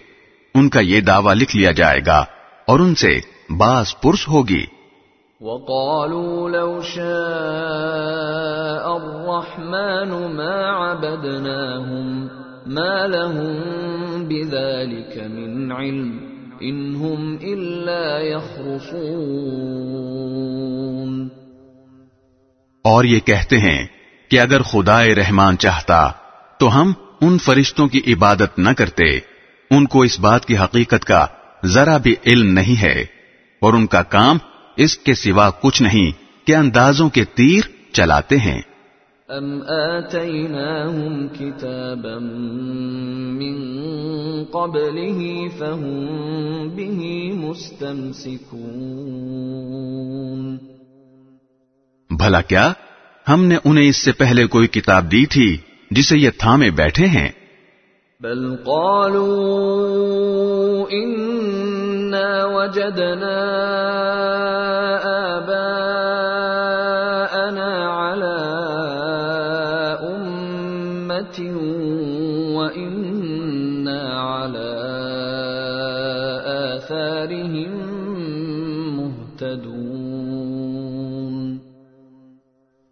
ان کا یہ دعویٰ لکھ لیا جائے گا اور ان سے باز پرس ہوگی۔ وقالوا لو شاء الرحمن ما عبدناهم ما لهم بذلك من علم انهم الا يخرصون۔ اور یہ کہتے ہیں کہ اگر خدائے رحمان چاہتا تو ہم ان فرشتوں کی عبادت نہ کرتے۔ ان کو اس بات کی حقیقت کا ذرا بھی علم نہیں ہے اور ان کا کام اس کے سوا کچھ نہیں کہ اندازوں کے تیر چلاتے ہیں۔ ام آتیناہم کتابا من قبله فهم به مستمسکون بھلا کیا؟ ہم نے انہیں اس سے پہلے کوئی کتاب دی تھی جسے یہ تھامے بیٹھے ہیں۔ بل قالوا انا وجدنا اباءنا على امه وأنا على اثارهم مهتدون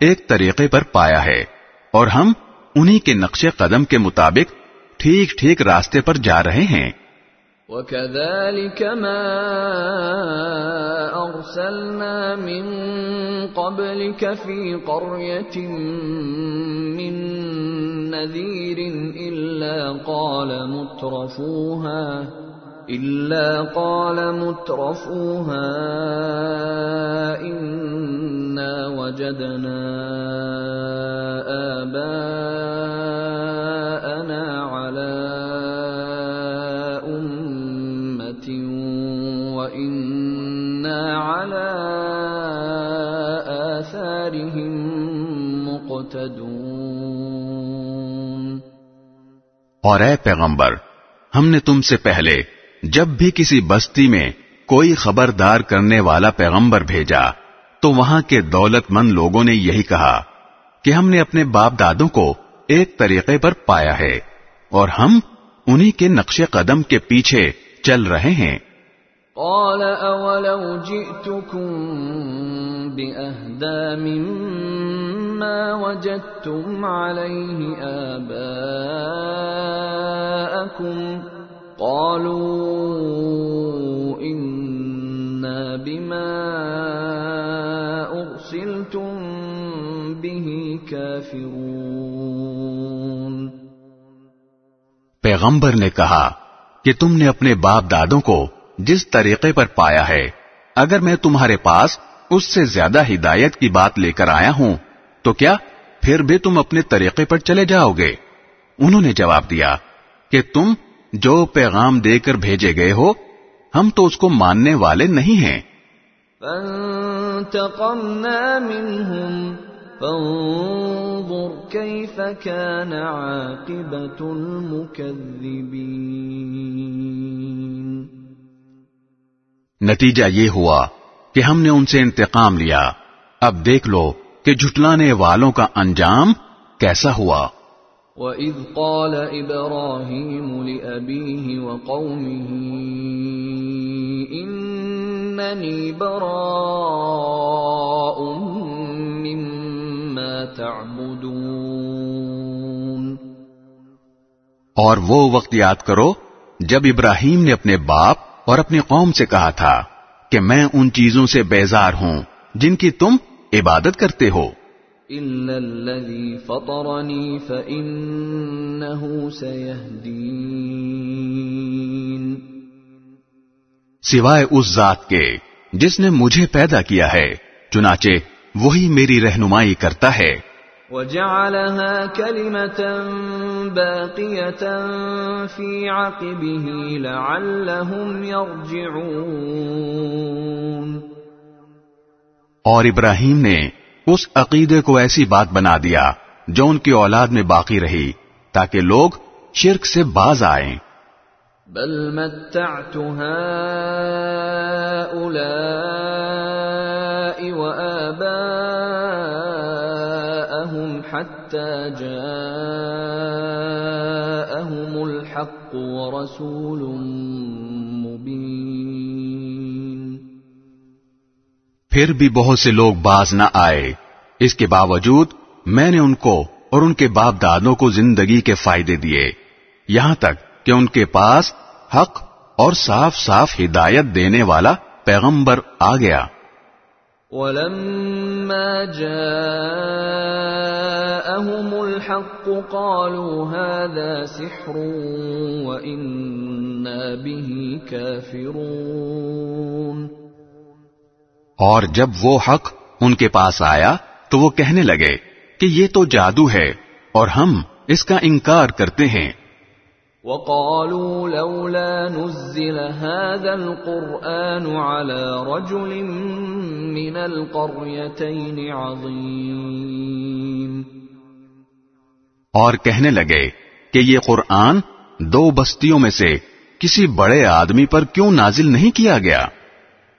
ایک طریقے پر پایا ہے اور ہم انہی کے نقش قدم کے مطابق ٹھیک ٹھیک راستے پر جا رہے ہیں۔ وكذلك ما أرسلنا من قبلك في قرية من نذير إلا قال مترفوها إلا قال مترفوها إنا وجدنا آباءنا على أمة وإنا على آثارهم مقتدون. پیغمبر ہم نے تم سے پہلے جب بھی کسی بستی میں کوئی خبردار کرنے والا پیغمبر بھیجا، تو وہاں کے دولت مند لوگوں نے یہی کہا کہ ہم نے اپنے باپ دادوں کو ایک طریقے پر پایا ہے اور ہم انہی کے نقش قدم کے پیچھے چل رہے ہیں۔ قال اولو جئتكم باهدى مما وجدتم عليه آباءكم قالوا إنا بما أرسلتم به كافرون. پیغمبر نے کہا کہ تم نے اپنے باپ دادوں کو جس طریقے پر پایا ہے، اگر میں تمہارے پاس اس سے زیادہ ہدایت کی بات لے کر آیا ہوں، تو کیا پھر بھی تم اپنے طریقے پر چلے جاؤ گے؟ انہوں نے جواب دیا کہ تم جو پیغام دے کر بھیجے گئے ہو ہم تو اس کو ماننے والے نہیں ہیں۔ فانتقمنا منهم فانظر كيف كان عاقبة المكذبين نتیجہ یہ ہوا کہ ہم نے ان سے انتقام لیا۔ اب دیکھ لو کہ جھٹلانے والوں کا انجام کیسا ہوا۔ وَإِذْ قَالَ إِبْرَاهِيمُ لِأَبِيهِ وَقَوْمِهِ إِنَّنِي بَرَاءٌ مِّمَّا تَعْبُدُونَ اور وہ وقت یاد کرو جب ابراہیم نے اپنے باپ اور اپنی قوم سے کہا تھا کہ میں ان چیزوں سے بیزار ہوں جن کی تم عبادت کرتے ہو۔ إِلَّا الَّذِي فَطَرَنِي فَإِنَّهُ سَيَهْدِينَ سوائے اس ذات کے جس نے مجھے پیدا کیا ہے چنانچہ وہی میری رہنمائی کرتا ہے۔ وَجَعَلَهَا كَلِمَةً بَاقِيَةً فِي عَقِبِهِ لَعَلَّهُمْ يَرْجِعُونَ اور ابراہیم نے اس عقیدے کو ایسی بات بنا دیا جو ان کی اولاد میں باقی رہی تاکہ لوگ شرک سے باز آئیں۔ بل متعت هؤلاء وآباءهم حتى جاءهم الحق ورسول پھر بھی بہت سے لوگ باز نہ آئے۔ اس کے باوجود میں نے ان کو اور ان کے باپ دادوں کو زندگی کے فائدے دیے۔ یہاں تک کہ ان کے پاس حق اور صاف صاف ہدایت دینے والا پیغمبر آ گیا۔ ولما جاءهم الحق قالوا هذا سحر وإنا به كافرون۔ اور جب وہ حق ان کے پاس آیا تو وہ کہنے لگے کہ یہ تو جادو ہے اور ہم اس کا انکار کرتے ہیں۔ وقالوا لولا نزل هذا القرآن على رجل من القريتين عظيم۔ اور کہنے لگے کہ یہ قرآن دو بستیوں میں سے کسی بڑے آدمی پر کیوں نازل نہیں کیا گیا؟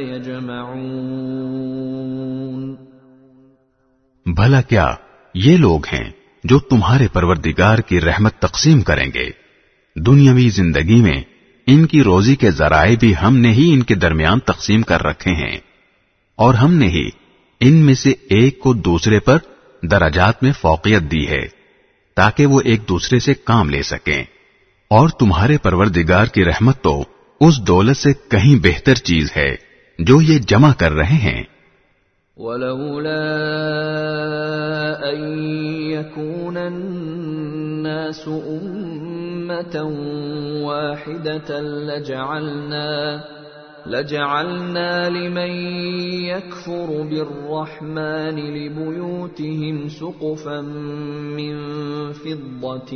يجمعون۔ بھلا کیا یہ لوگ ہیں جو تمہارے پروردگار کی رحمت تقسیم کریں گے؟ دنیاوی زندگی میں ان کی روزی کے ذرائع بھی ہم نے ہی ان کے درمیان تقسیم کر رکھے ہیں۔ اور ہم نے ہی ان میں سے ایک کو دوسرے پر درجات میں فوقیت دی ہے تاکہ وہ ایک دوسرے سے کام لے سکیں۔ اور تمہارے پروردگار کی رحمت تو اس دولت سے کہیں بہتر چیز ہے جو یہ جمع کر رہے ہیں۔ ولولا ان يكون الناس امه واحده لجعلنا لجعلنا لمن يكفر بالرحمن لبيوتهم سقفا من فضة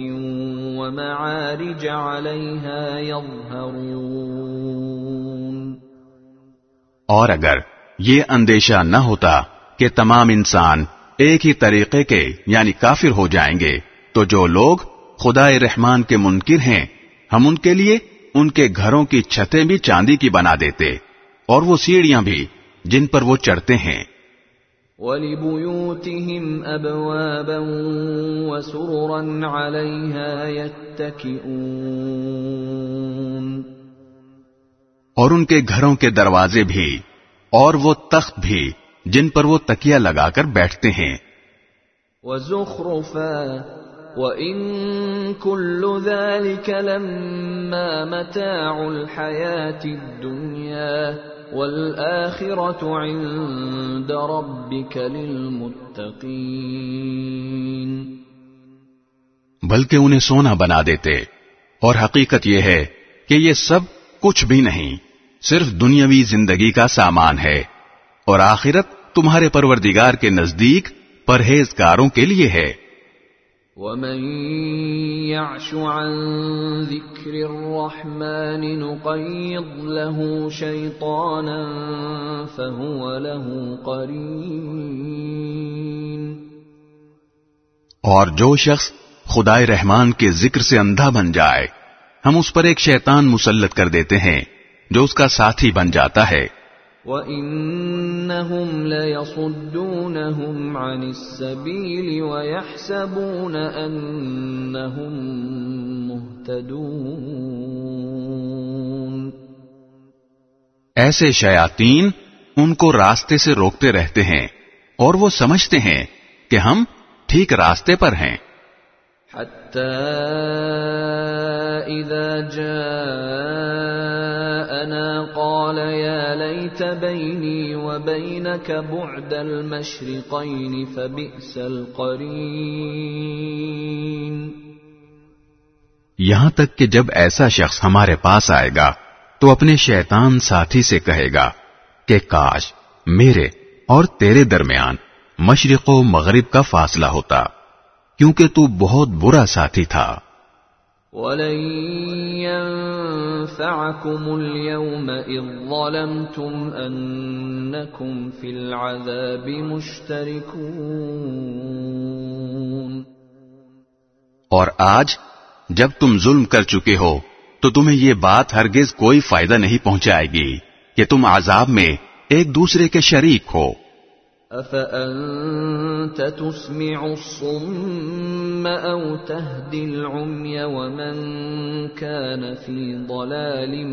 ومعارج عليها يظهرون. اور اگر یہ اندیشہ نہ ہوتا کہ تمام انسان ایک ہی طریقے کے یعنی کافر ہو جائیں گے، تو جو لوگ خدا رحمان کے منکر ہیں، ہم ان کے لیے ان کے گھروں کی چھتیں بھی چاندی کی بنا دیتے اور وہ سیڑھیاں بھی جن پر وہ چڑھتے ہیں۔ وَلِبُيُوتِهِمْ أَبْوَابًا وَسُرُرًا عَلَيْهَا يَتَّكِئُونَ۔ اور ان کے گھروں کے دروازے بھی اور وہ تخت بھی جن پر وہ تکیا لگا کر بیٹھتے ہیں۔ وَزُخْرُفًا وَإِن كُلُّ ذَلِكَ لَمَّا مَتَاعُ الْحَيَاةِ الدُّنْيَا وَالْآخِرَةُ عِندَ رَبِّكَ لِلْمُتَّقِينَ بلکہ انہیں سونا بنا دیتے۔ اور حقیقت یہ ہے کہ یہ سب کچھ بھی نہیں، صرف دنیاوی زندگی کا سامان ہے۔ اور آخرت تمہارے پروردگار کے نزدیک پرہیزکاروں کے لیے ہے۔ ومن يعش عن ذكر الرحمن نقيض له شيطانا فهو له قرين۔ اور جو شخص خدائے رحمان کے ذکر سے اندھا بن جائے، ہم اس پر ایک شیطان مسلط کر دیتے ہیں، جو اس کا ساتھی بن جاتا ہے۔ وَإِنَّهُمْ لَيَصُدُّونَهُمْ عَنِ السَّبِيلِ وَيَحْسَبُونَ أَنَّهُمْ مُهْتَدُونَ ایسے شیاطین ان کو راستے سے روکتے رہتے ہیں اور وہ سمجھتے ہیں کہ ہم ٹھیک راستے پر ہیں۔ حتى إذا جاءنا قال يا ليت بيني وبينك بعد المشرقين فبئس القرين۔ یہاں تک کہ جب ایسا شخص ہمارے پاس آئے گا، تو اپنے شیطان ساتھی سے کہے گا کہ کاش میرے اور تیرے درمیان مشرق و مغرب کا فاصلہ ہوتا، کیونکہ تو بہت برا ساتھی تھا۔ اور آج جب تم ظلم کر چکے ہو، تو تمہیں یہ بات ہرگز کوئی فائدہ نہیں پہنچائے گی کہ تم عذاب میں ایک دوسرے کے شریک ہو۔ أفأنت تسمع الصم أو تهدي العمي ومن كان في ضلال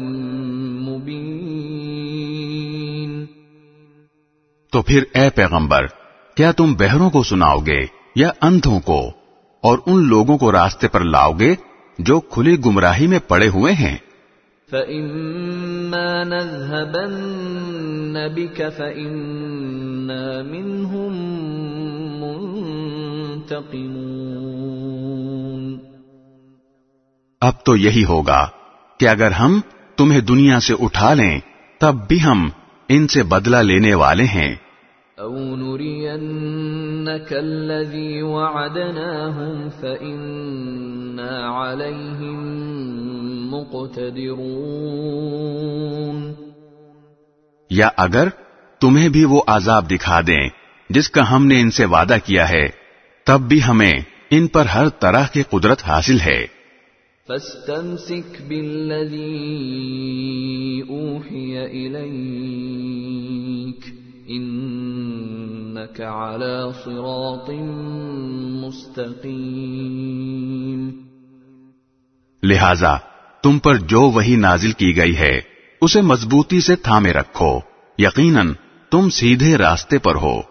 مبين تو پھر اے پیغمبر، کیا تم بہروں کو سناؤ گے یا اندھوں کو اور ان لوگوں کو راستے پر لاؤ گے جو کھلی گمراہی میں پڑے ہوئے ہیں؟ فَإِمَّا نَذْهَبَنَّ بِكَ فَإِنَّا مِنْهُمْ مُنْتَقِمُونَ اب تو یہی ہوگا کہ اگر ہم تمہیں دنیا سے اٹھا لیں، تب بھی ہم ان سے بدلہ لینے والے ہیں۔ أَوْ نُرِيَنَّكَ الَّذِي وَعَدْنَاهُمْ فَإِنَّا عَلَيْهِمْ مُقْتَدِرُونَ یا اگر تمہیں بھی وہ عذاب دکھا دیں جس کا ہم نے ان سے وعدہ کیا ہے تب بھی ہمیں ان پر ہر طرح کی قدرت حاصل ہے۔ فاستمسك بالذي اوحي اليك انك على صراط مستقيم لہذا تم پر جو وہی نازل کی گئی ہے اسے مضبوطی سے تھامے رکھو۔ یقیناً تم سیدھے راستے پر ہو۔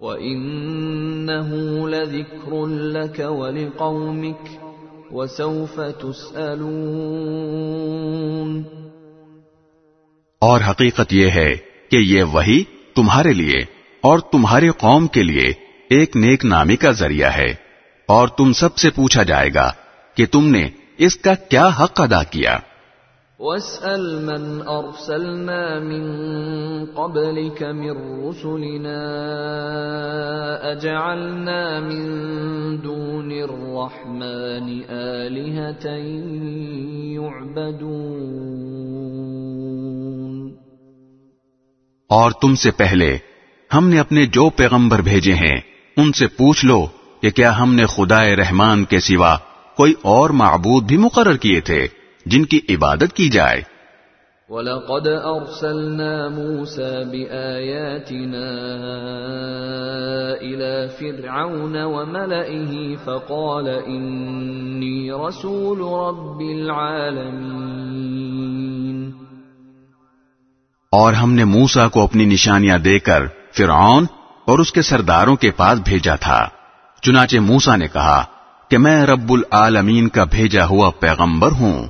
وَإِنَّهُ لَذِكْرٌ لَكَ وَلِقَوْمِكَ وَسَوْفَ تُسْأَلُونَ۔ اور حقیقت یہ ہے کہ یہ وہی تمہارے لیے اور تمہاری قوم کے لیے ایک نیک نامی کا ذریعہ ہے۔ اور تم سب سے پوچھا جائے گا کہ تم نے اس کا کیا حق ادا کیا۔ وَاسْأَلْ مَنْ أَرْسَلْنَا مِن قَبْلِكَ مِن رُّسُلِنَا أَجَعَلْنَا مِن دُونِ الرَّحْمَنِ آلِهَةً يُعْبَدُونَ اور تم سے پہلے ہم نے اپنے جو پیغمبر بھیجے ہیں، ان سے پوچھ لو کہ کیا ہم نے خدا رحمان کے سوا کوئی اور معبود بھی مقرر کیے تھے جن کی عبادت کی جائے؟ وَلَقَدْ أَرْسَلْنَا مُوسَى بِآيَاتِنَا إِلَى فِرْعَوْنَ وَمَلَئِهِ فَقَالَ إِنِّي رَسُولُ رَبِّ الْعَالَمِينَ اور ہم نے موسا کو اپنی نشانیاں دے کر فرعون اور اس کے سرداروں کے پاس بھیجا تھا۔ چنانچہ موسا نے کہا کہ میں رب العالمین کا بھیجا ہوا پیغمبر ہوں۔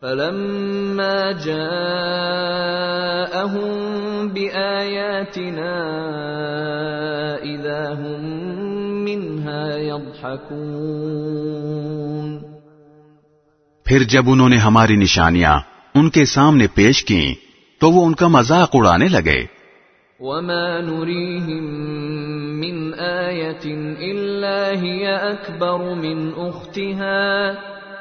فَلَمَّا جَاءَهُم بِآيَاتِنَا إِذَا هُم مِّنْهَا يَضْحَكُونَ۔ پھر جب انہوں نے ہماری نشانیاں ان کے سامنے پیش کی تو وہ ان کا مذاق اڑانے لگے۔ وَمَا نُرِيهِم مِّنْ آيَةٍ إِلَّا هِيَ أَكْبَرُ مِنْ أُخْتِهَا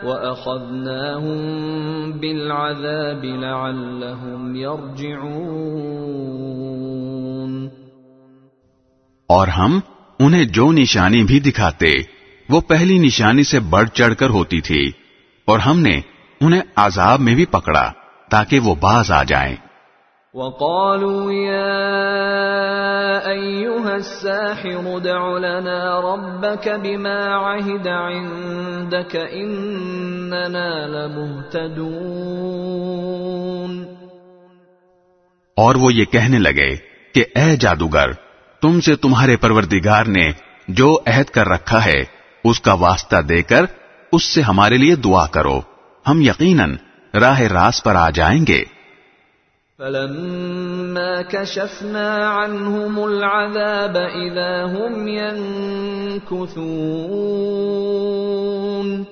وَأَخَذْنَاهُم بِالْعَذَابِ لَعَلَّهُمْ يَرْجِعُونَ۔ اور ہم انہیں جو نشانی بھی دکھاتے وہ پہلی نشانی سے بڑھ چڑھ کر ہوتی تھی اور ہم نے انہیں عذاب میں بھی پکڑا تاکہ وہ باز آ جائیں۔ وقالوا يا ايها الساحر ادع لنا ربك بما عهد عندك اننا لمهتدون اور وہ یہ کہنے لگے کہ اے جادوگر، تم سے تمہارے پروردگار نے جو عہد کر رکھا ہے، اس کا واسطہ دے کر اس سے ہمارے لیے دعا کرو۔ ہم یقیناً راہ راس پر آ جائیں گے۔ فلما كشفنا عنهم العذاب اذا هم ينكثون.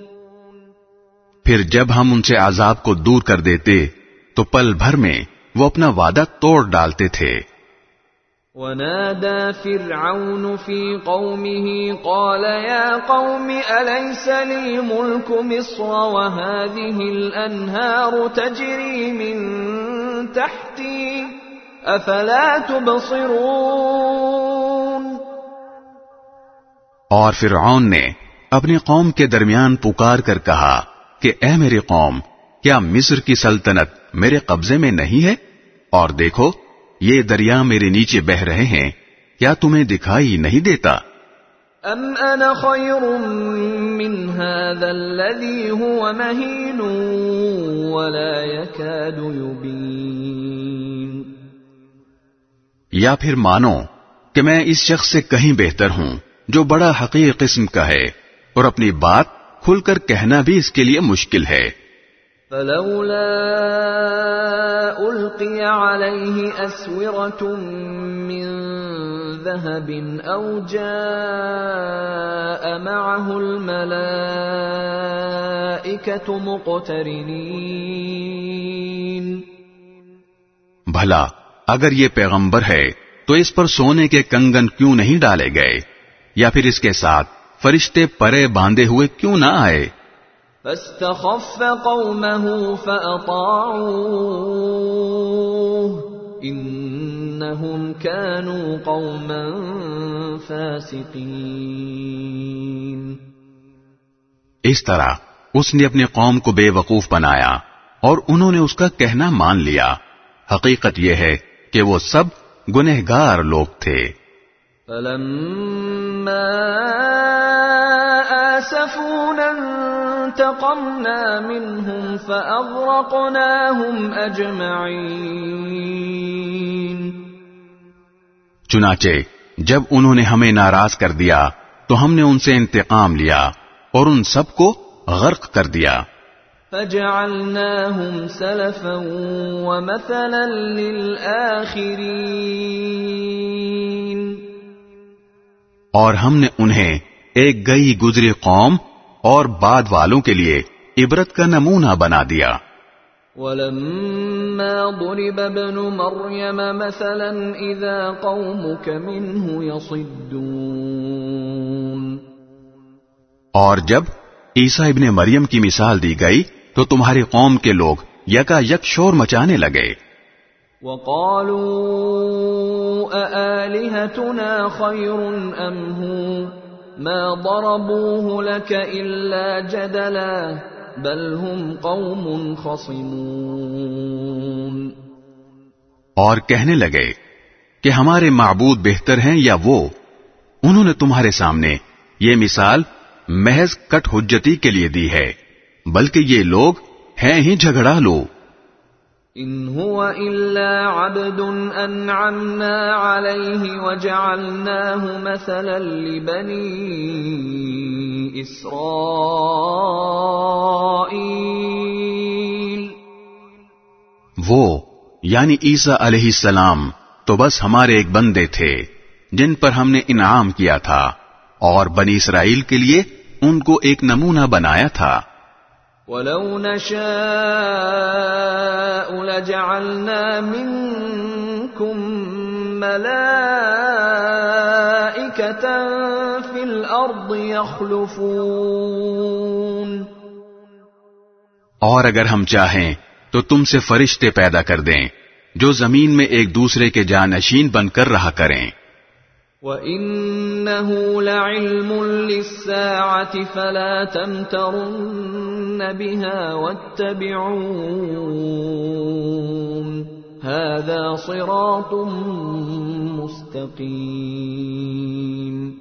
پھر جب ہم ان سے عذاب کو دور کر دیتے، تو پل بھر میں وہ اپنا وعدہ توڑ ڈالتے تھے۔ ونادى فرعون في قومه، قال يا قوم، أليس لي ملك مصر وهذه الأنهار تجري من تحتي؟ أفلا تبصرون؟ اور فرعون نے اپنی قوم کے درمیان پکار کر کہا کہ، اے میری قوم، کیا مصر کی سلطنت میرے قبضے میں نہیں ہے؟ اور دیکھو یہ دریا میرے نیچے بہ رہے ہیں کیا تمہیں دکھائی نہیں دیتا؟ ام انا خیر من هذا الذي هو مهين ولا يكاد يبين۔ یا پھر مانو کہ میں اس شخص سے کہیں بہتر ہوں جو بڑا حقیر قسم کا ہے اور اپنی بات کھل کر کہنا بھی اس کے لیے مشکل ہے۔ فلولا القي عليه اسوره من ذهب او جاء معه الملائكه مقترنين. بھلا، اگر یہ پیغمبر ہے، تو اس پر سونے کے کنگن کیوں نہیں ڈالے گئے؟ یا پھر اس کے ساتھ فرشتے پرے باندھے ہوئے کیوں نہ آئے؟ فاستخف قومه فأطاعوه. إنهم كانوا قوما فاسقين. اس طرح اس نے اپنی قوم کو بے وقوف بنایا اور انہوں نے اس کا کہنا مان لیا۔ حقیقت یہ ہے کہ وہ سب گنہگار لوگ تھے۔ فلما آسفونا انتقمنا منهم فأغرقناهم أجمعين. چنانچہ جب انہوں نے ہمیں ناراض کر دیا تو ہم نے ان سے انتقام لیا اور ان سب کو غرق کر دیا۔ فجعلناهم سلفا ومثلا للآخرين. اور ہم نے انہیں ایک گئی گزری قوم اور بعد والوں کے لیے عبرت کا نمونہ بنا دیا۔ ولما ضرب ابن مريم مثلا إذا قومك منه يصدون۔ اور جب عیسیٰ ابن مریم کی مثال دی گئی تو تمہاری قوم کے لوگ یکا یک شور مچانے لگے۔ وقالوا أآلهتنا خير أم هو؟ ما ضربوه لك إلا جدلا بل هم قوم خصمون اور کہنے لگے کہ ہمارے معبود بہتر ہیں یا وہ؟ انہوں نے تمہارے سامنے یہ مثال محض کٹ حجتی کے لیے دی ہے، بلکہ یہ لوگ ہیں ہی جھگڑا لو ان هو الا عبد انعمنا عليه وجعلناه مثلا لبني اسرائيل وہ یعنی عیسیٰ علیہ السلام، تو بس ہمارے ایک بندے تھے، جن پر ہم نے انعام کیا تھا، اور بنی اسرائیل کے لیے ان کو ایک نمونہ بنایا تھا۔ ولو نشاء لجعلنا منكم ملائكة في الأرض يخلفون اور اگر ہم چاہیں تو تم سے فرشتے پیدا کر دیں جو زمین میں ایک دوسرے کے جانشین بن کر رہا کریں۔ وَإِنَّهُ لَعِلْمٌ لِلسَّاعَةِ فَلَا تَمْتَرُنَّ بِهَا وَاتَّبِعُونَ هَذَا صِرَاطٌ مُسْتَقِيمٌ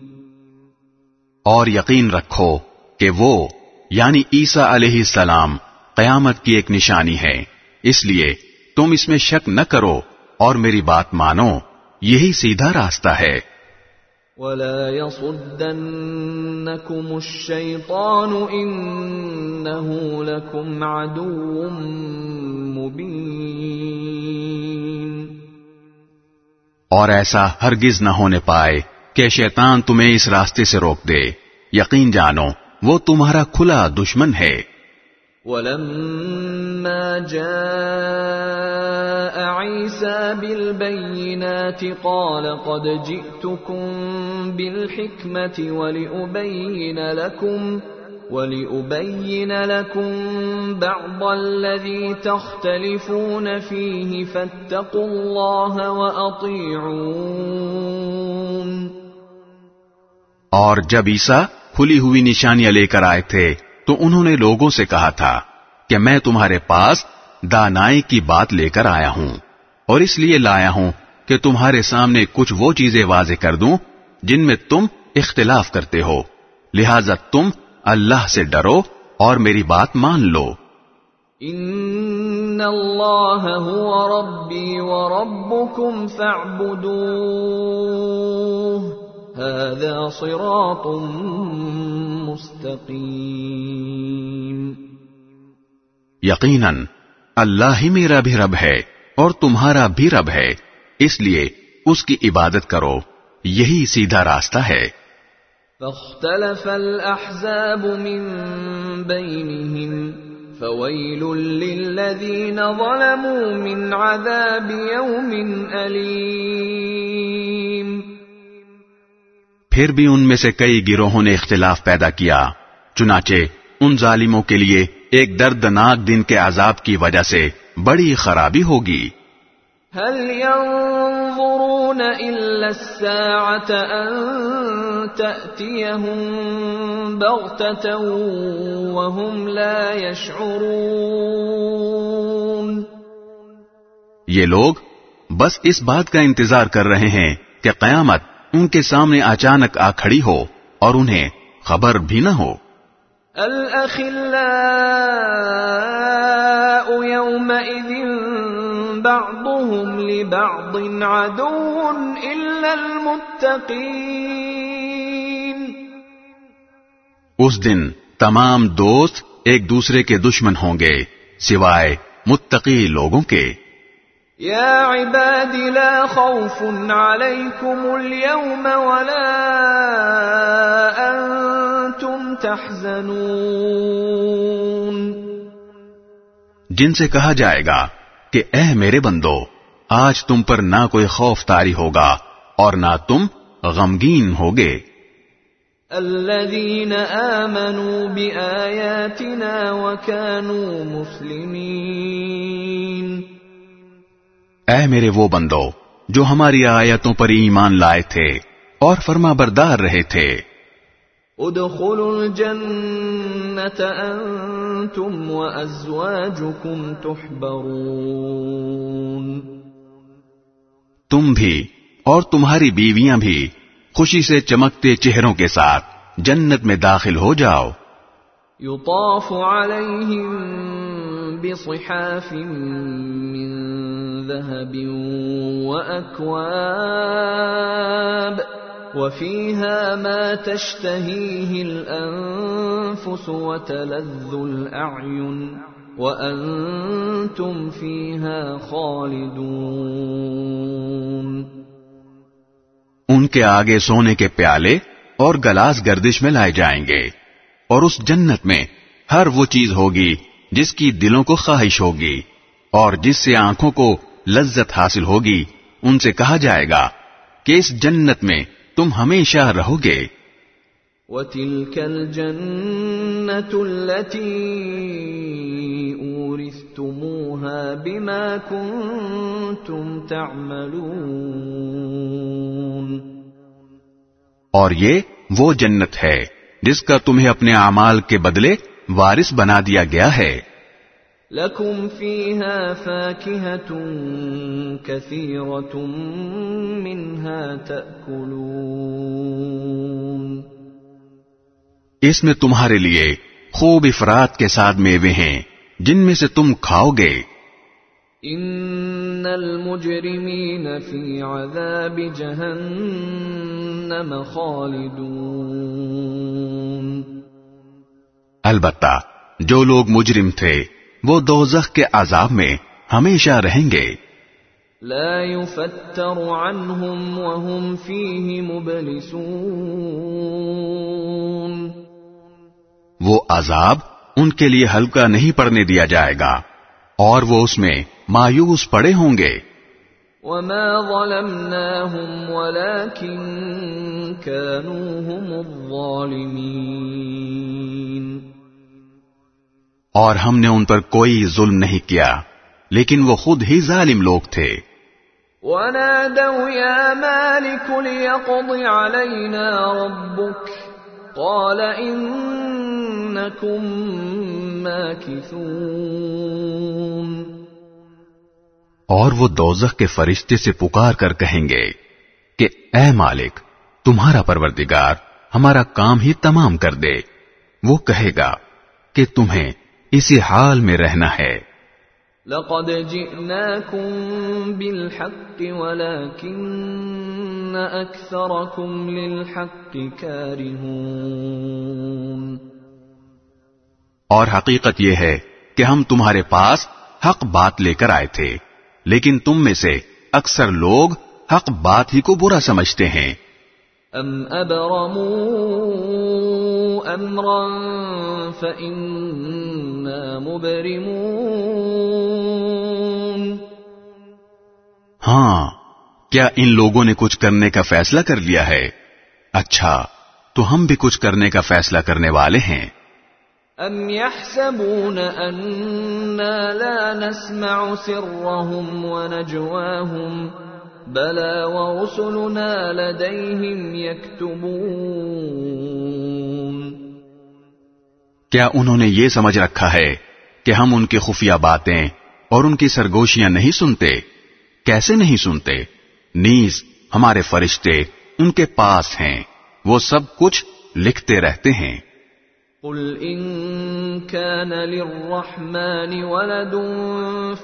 اور یقین رکھو کہ وہ یعنی عیسیٰ علیہ السلام، قیامت کی ایک نشانی ہے۔ اس لیے تم اس میں شک نہ کرو اور میری بات مانو، یہی سیدھا راستہ ہے۔ ولا يصدنكم الشيطان انه لكم عدو مبين اور ایسا ہرگز نہ ہونے پائے کہ شیطان تمہیں اس راستے سے روک دے۔ یقین جانو، وہ تمہارا کھلا دشمن ہے۔ ولما جاء عيسى بالبينات قال قد جئتكم بالحكمة ولأبين لكم ولأبين لكم بعض الذي تختلفون فيه فاتقوا الله وأطيعون. تو انہوں نے لوگوں سے کہا تھا کہ میں تمہارے پاس دانائی کی بات لے کر آیا ہوں، اور اس لیے لایا ہوں کہ تمہارے سامنے کچھ وہ چیزیں واضح کر دوں جن میں تم اختلاف کرتے ہو۔ لہذا تم اللہ سے ڈرو اور میری بات مان لو۔ ان اللہ هو ربی وربکم فاعبدوه، هذا صراط مستقیم۔ یقیناً اللہ ہی میرا بھی رب ہے اور تمہارا بھی رب ہے اس لیے اس کی عبادت کرو یہی سیدھا راستہ ہے۔ فاختلف الاحزاب من بينهم فويل للذين ظلموا من عذاب يوم اليم پھر بھی ان میں سے کئی گروہوں نے اختلاف پیدا کیا چنانچہ ان ظالموں کے لیے ایک دردناک دن کے عذاب کی وجہ سے بڑی خرابی ہوگی۔ هل ينظرون الا الساعه ان تاتيهم بغته وهم لا يشعرون یہ لوگ بس اس بات کا انتظار کر رہے ہیں کہ قیامت ان کے سامنے اچانک آ کھڑی ہو اور انہیں خبر بھی نہ ہو۔ الأخلاء يومئذ بعضهم لبعض عدو إلا المتقين. اس دن تمام دوست ایک دوسرے کے دشمن ہوں گے سوائے متقی لوگوں کے يا عباد لا خوف عليكم اليوم ولا انتم تحزنون جن سے کہا جائے گا کہ اے میرے بندو آج تم پر نہ کوئی خوف تاری ہوگا اور نہ تم غمگین ہوگے۔ الذين آمنوا بآياتنا وكانوا مسلمين اے میرے وہ بندو جو ہماری آیتوں پر ایمان لائے تھے اور فرما بردار رہے تھے۔ ادخلوا الجنة أنتم وأزواجكم تحبرون۔ تم بھی اور تمہاری بیویاں بھی خوشی سے چمکتے چہروں کے ساتھ جنت میں داخل ہو جاؤ۔ يطاف عليهم بصحاف من ذهب وأكواب وفيها ما تشتهيه الأنفس وتلذ الأعين وأنتم فيها خالدون ان کے آگے سونے کے پیالے اور گلاس گردش میں لائے جائیں گے اور اس جنت میں ہر وہ چیز ہوگی جس کی دلوں کو خواہش ہوگی اور جس سے آنکھوں کو لذت حاصل ہوگی ان سے کہا جائے گا کہ اس جنت میں تم ہمیشہ رہو گے۔ وتلك الجنة التي أورثتموها بما كنتم تعملون۔ اور یہ وہ جنت ہے۔ جس کا تمہیں اپنے اعمال کے بدلے وارث بنا دیا گیا ہے۔ لكم فيها فاكهة كثيرة منها تأكلون۔ اس میں تمہارے لیے خوب افراد کے ساتھ میوے ہیں جن میں سے تم کھاؤ گے۔ ان المجرمين في عذاب جهنم خالدون۔ البتہ جو لوگ مجرم تھے وہ دوزخ کے عذاب میں ہمیشہ رہیں گے۔ لا يفتر عنهم وهم فيه مبلسون۔ وہ عذاب ان کے لیے ہلکا نہیں پڑنے دیا جائے گا اور وہ اس میں مایوس پڑے ہوں گے۔ وما ظلمناهم ولكن كانوا هم الظالمين۔ اور ہم نے ان پر کوئی ظلم نہیں کیا لیکن وہ خود ہی ظالم لوگ تھے۔ ونادوا يا مالك ليقض علينا ربك۔ قال إنكم ماكثون۔ اور وہ دوزخ کے فرشتے سے پکار کر کہیں گے کہ اے مالک تمہارا پروردگار ہمارا کام ہی تمام کر دے۔ وہ کہے گا کہ تمہیں اسی حال میں رہنا ہے۔ لقد جئناكم بالحق ولكن اكثركم للحق كارهون اور حقیقت یہ ہے کہ ہم تمہارے پاس حق بات لے کر آئے تھے لیکن تم میں سے اکثر لوگ حق بات ہی کو برا سمجھتے ہیں۔ ام ابرموا امرا فإنا مبرمون۔ ہاں کیا ان لوگوں نے کچھ کرنے کا فیصلہ کر لیا ہے؟ اچھا تو ہم بھی کچھ کرنے کا فیصلہ کرنے والے ہیں۔ ام يحسبون اننا لا نسمع سرهم ونجواهم بلى ورسلنا لديهم يكتبون. کیا انہوں نے یہ سمجھ رکھا ہے کہ ہم ان کی خفیہ باتیں اور ان کی سرگوشیاں نہیں سنتے؟ کیسے نہیں سنتے؟ نیز ہمارے فرشتے ان کے پاس ہیں، وہ سب کچھ لکھتے رہتے ہیں۔ قل ان كان للرحمن ولد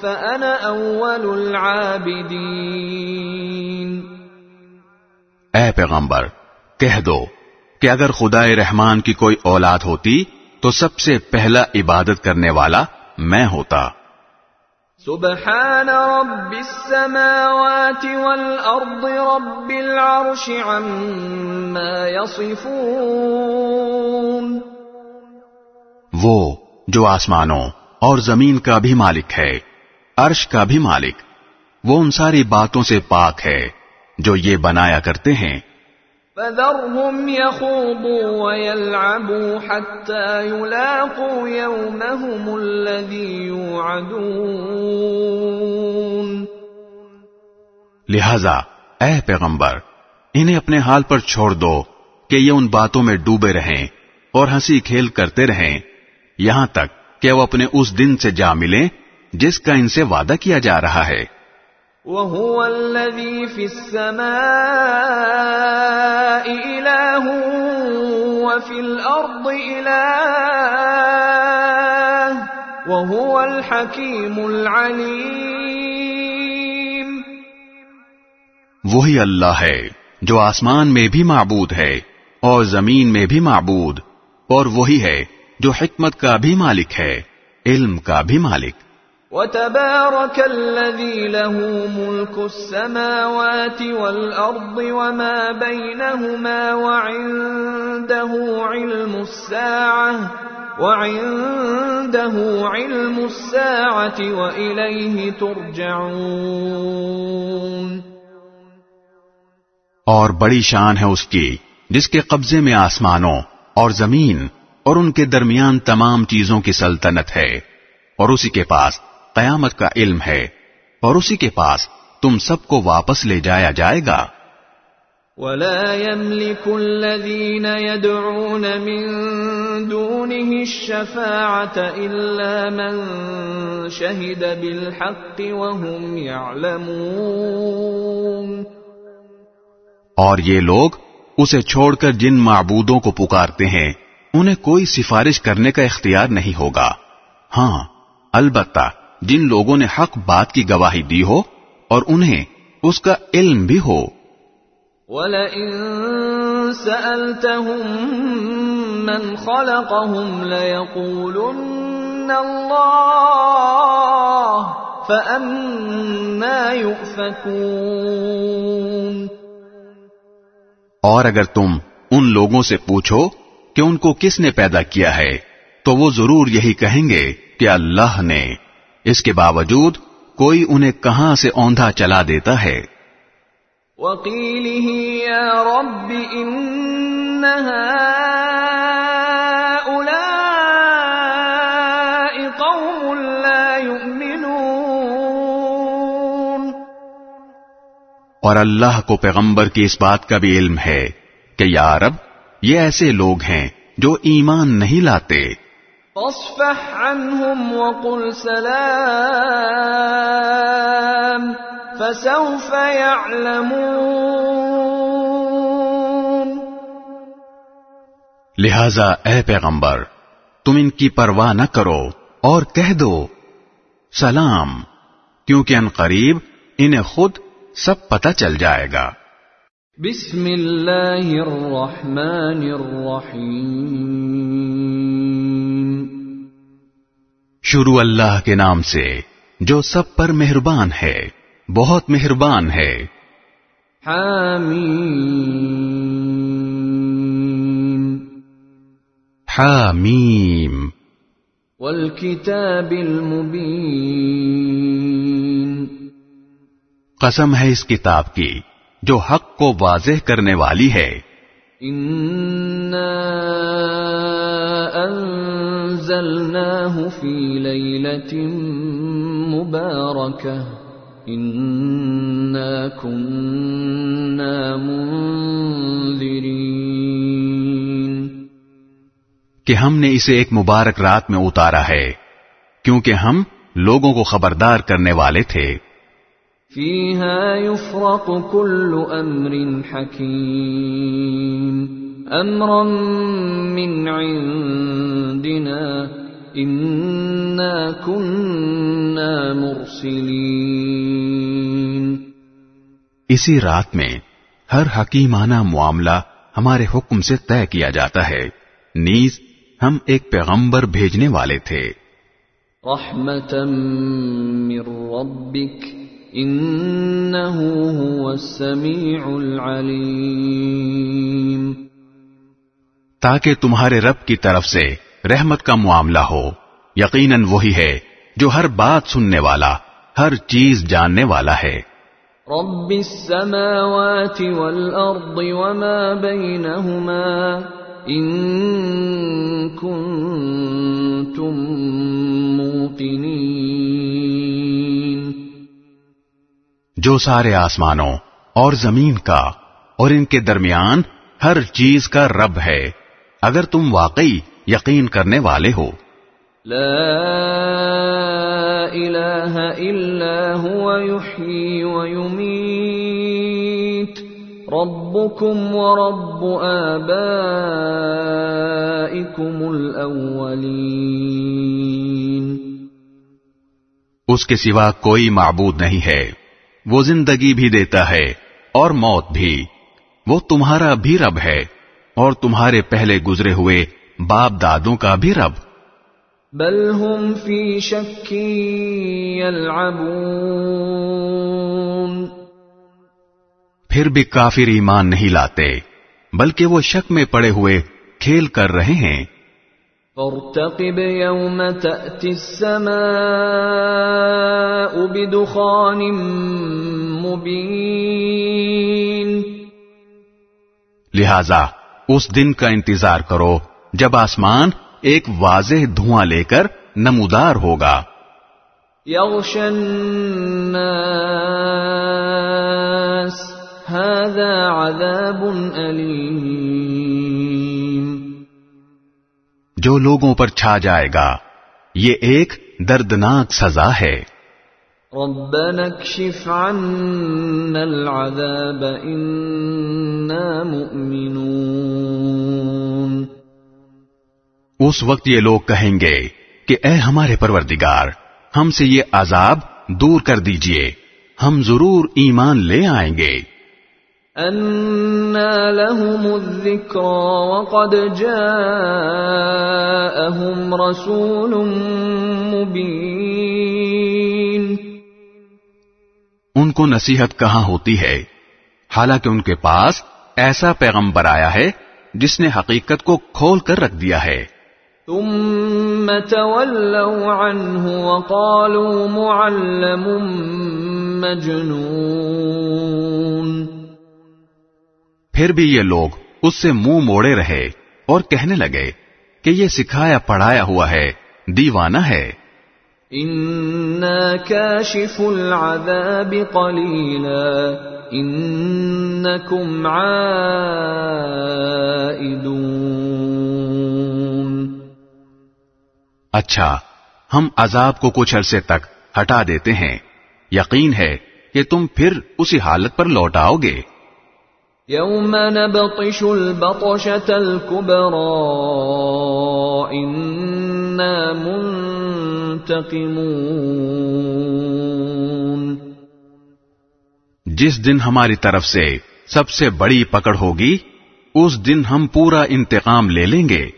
فانا اول العابدين اے پیغمبر کہہ دو کہ اگر خدا رحمان کی کوئی اولاد ہوتی تو سب سے پہلا عبادت کرنے والا میں ہوتا۔ سبحان رب السماوات والارض رب العرش عما يصفون۔ وہ جو آسمانوں اور زمین کا بھی مالک ہے عرش کا بھی مالک وہ ان ساری باتوں سے پاک ہے جو یہ بنایا کرتے ہیں۔ فذرهم يخوضوا ويلعبوا حتى يلاقوا يومهم الذي يوعدون۔ لہذا اے پیغمبر انہیں اپنے حال پر چھوڑ دو کہ یہ ان باتوں میں ڈوبے رہیں اور ہنسی کھیل کرتے رہیں۔ یہاں تک کہ وہ اپنے اس دن سے جا ملیں جس کا ان سے وعدہ کیا جا رہا ہے۔ وهو الذي في السماء إله وفي الأرض إله وهو الحكيم العليم۔ وہی اللہ ہے جو آسمان میں بھی معبود ہے اور زمین میں بھی معبود اور وہی ہے جو حکمت کا بھی مالک ہے علم کا بھی مالک۔ وتبارك الذي له ملك السماوات والأرض وما بينهما وعنده علم الساعة وعنده علم الساعة وإليه ترجعون۔ اور بڑی شان ہے اس کی جس کے قبضے میں آسمانوں اور زمین۔ اور ان کے درمیان تمام چیزوں کی سلطنت ہے اور اسی کے پاس قیامت کا علم ہے اور اسی کے پاس تم سب کو واپس لے جایا جائے گا۔ ولا يملك الذين يدعون من دونه الشفاعة إلا من شهد بالحق وهم يعلمون۔ اور یہ لوگ اسے چھوڑ کر جن معبودوں کو پکارتے ہیں انہیں کوئی سفارش کرنے کا اختیار نہیں ہوگا۔ ہاں البتہ جن لوگوں نے حق بات کی گواہی دی ہو اور انہیں اس کا علم بھی ہو۔ وَلَئِن سَأَلْتَهُم مَّنْ خَلَقَهُمْ لَيَقُولُنَّ اللَّهُ فَأَنَّىٰ يُؤْفَكُونَ۔ اور اگر تم ان لوگوں سے پوچھو کہ ان کو کس نے پیدا کیا ہے تو وہ ضرور یہی کہیں گے کہ اللہ نے۔ اس کے باوجود کوئی انہیں کہاں سے اوندھا چلا دیتا ہے۔ وَقِيلِهِ يَا رَبِّ إِنَّ هَٰؤُلَاءِ قَوْمٌ لَّا يُؤْمِنُونَ۔ اور اللہ کو پیغمبر کی اس بات کا بھی علم ہے کہ یا رب یہ ایسے لوگ ہیں جو ایمان نہیں لاتے۔ فاصفح عنهم وقل سلام فسوف يعلمون لہذا اے پیغمبر تم ان کی پرواہ نہ کرو اور کہہ دو سلام کیونکہ ان قریب انہیں خود سب پتہ چل جائے گا۔ بسم اللہ الرحمن الرحیم۔ شروع اللہ کے نام سے جو سب پر مہربان ہے بہت مہربان ہے۔ حامیم۔ حامیم۔ والکتاب المبین۔ قسم ہے اس کتاب کی۔ جو حق کو واضح کرنے والی ہے۔ انزلناه في كنا منذرين۔ کہ ہم نے اسے ایک مبارک رات میں اتارا ہے کیونکہ ہم لوگوں کو خبردار کرنے والے تھے۔ فيها يفرق كل امر حكيم. امرا من عندنا انا كنا مرسلين. اسی رات میں ہر حکیمانہ معاملہ ہمارے حکم سے طے کیا جاتا ہے۔ نیز ہم ایک پیغمبر بھیجنے والے تھے۔ رحمة من ربك انه هو السميع العليم تاکہ تمہارے رب کی طرف سے رحمت کا معاملہ ہو۔ یقیناً وہی ہے جو ہر بات سننے والا ہر چیز جاننے والا ہے۔ رب السماوات والارض وما بينهما ان كنتم موقنين۔ جو سارے آسمانوں اور زمین کا اور ان کے درمیان ہر چیز کا رب ہے اگر تم واقعی یقین کرنے والے ہو۔ لا اله الا هو يحيي ويميت. ربكم ورب آبائكم الاولين اس کے سوا کوئی معبود نہیں ہے۔ وہ زندگی بھی دیتا ہے اور موت بھی۔ وہ تمہارا بھی رب ہے اور تمہارے پہلے گزرے ہوئے باپ دادوں کا بھی رب۔ بل هم في شك يلعبون پھر بھی کافر ایمان نہیں لاتے بلکہ وہ شک میں پڑے ہوئے کھیل کر رہے ہیں۔ فارتقب يوم تأتي السماء بدخان مبين. لہذا اس دن کا انتظار کرو جب آسمان ایک واضح دھواں لے کر نمودار ہوگا۔ يغشى الناس هذا عذاب أليم جو لوگوں پر چھا جائے گا یہ ایک دردناک سزا ہے۔ ربنا اكشف عنا العذاب إنا مؤمنون۔ اس وقت یہ لوگ کہیں گے کہ اے ہمارے پروردگار ہم سے یہ عذاب دور کر دیجیے ہم ضرور ایمان لے آئیں گے۔ أنا لهم الذكرى وقد جاءهم رسول مبين۔ ان کو نصیحت کہاں ہوتی ہے؟ حالانکہ ان کے پاس ایسا پیغمبر آیا ہے جس نے حقیقت کو کھول کر رکھ دیا ہے۔ ثم تولوا عنه وقالوا معلم مجنون۔ پھر بھی یہ لوگ اس سے منہ موڑے رہے اور کہنے لگے کہ یہ سکھایا پڑھایا ہوا ہے دیوانہ ہے۔ العذاب عائدون۔ اچھا ہم عذاب کو کچھ عرصے تک ہٹا دیتے ہیں۔ یقین ہے کہ تم پھر اسی حالت پر لوٹ آؤ گے۔ یوم نبطش البطشة الكبرى إنا منتقمون جس دن ہماری طرف سے سب سے بڑی پکڑ ہوگی، اس دن ہم پورا انتقام لے لیں گے۔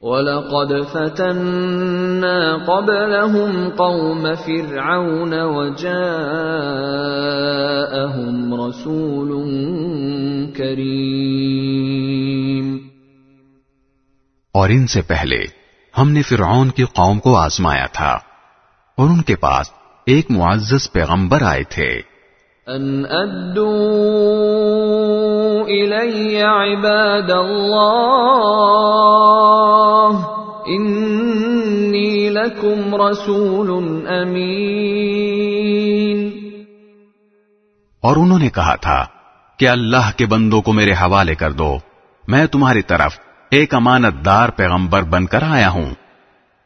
وَلَقَدْ فَتَنَّا قَبْلَهُمْ قَوْمَ فِرْعَوْنَ وَجَاءَهُمْ رَسُولٌ كَرِيمٌ اور ان سے پہلے ہم نے فرعون کی قوم کو آزمایا تھا اور ان کے پاس ایک معزز پیغمبر آئے تھے۔ ان ادوا الی عباد اللہ انی لکم رسول امین اور انہوں نے کہا تھا کہ اللہ کے بندوں کو میرے حوالے کر دو میں تمہاری طرف ایک امانت دار پیغمبر بن کر آیا ہوں۔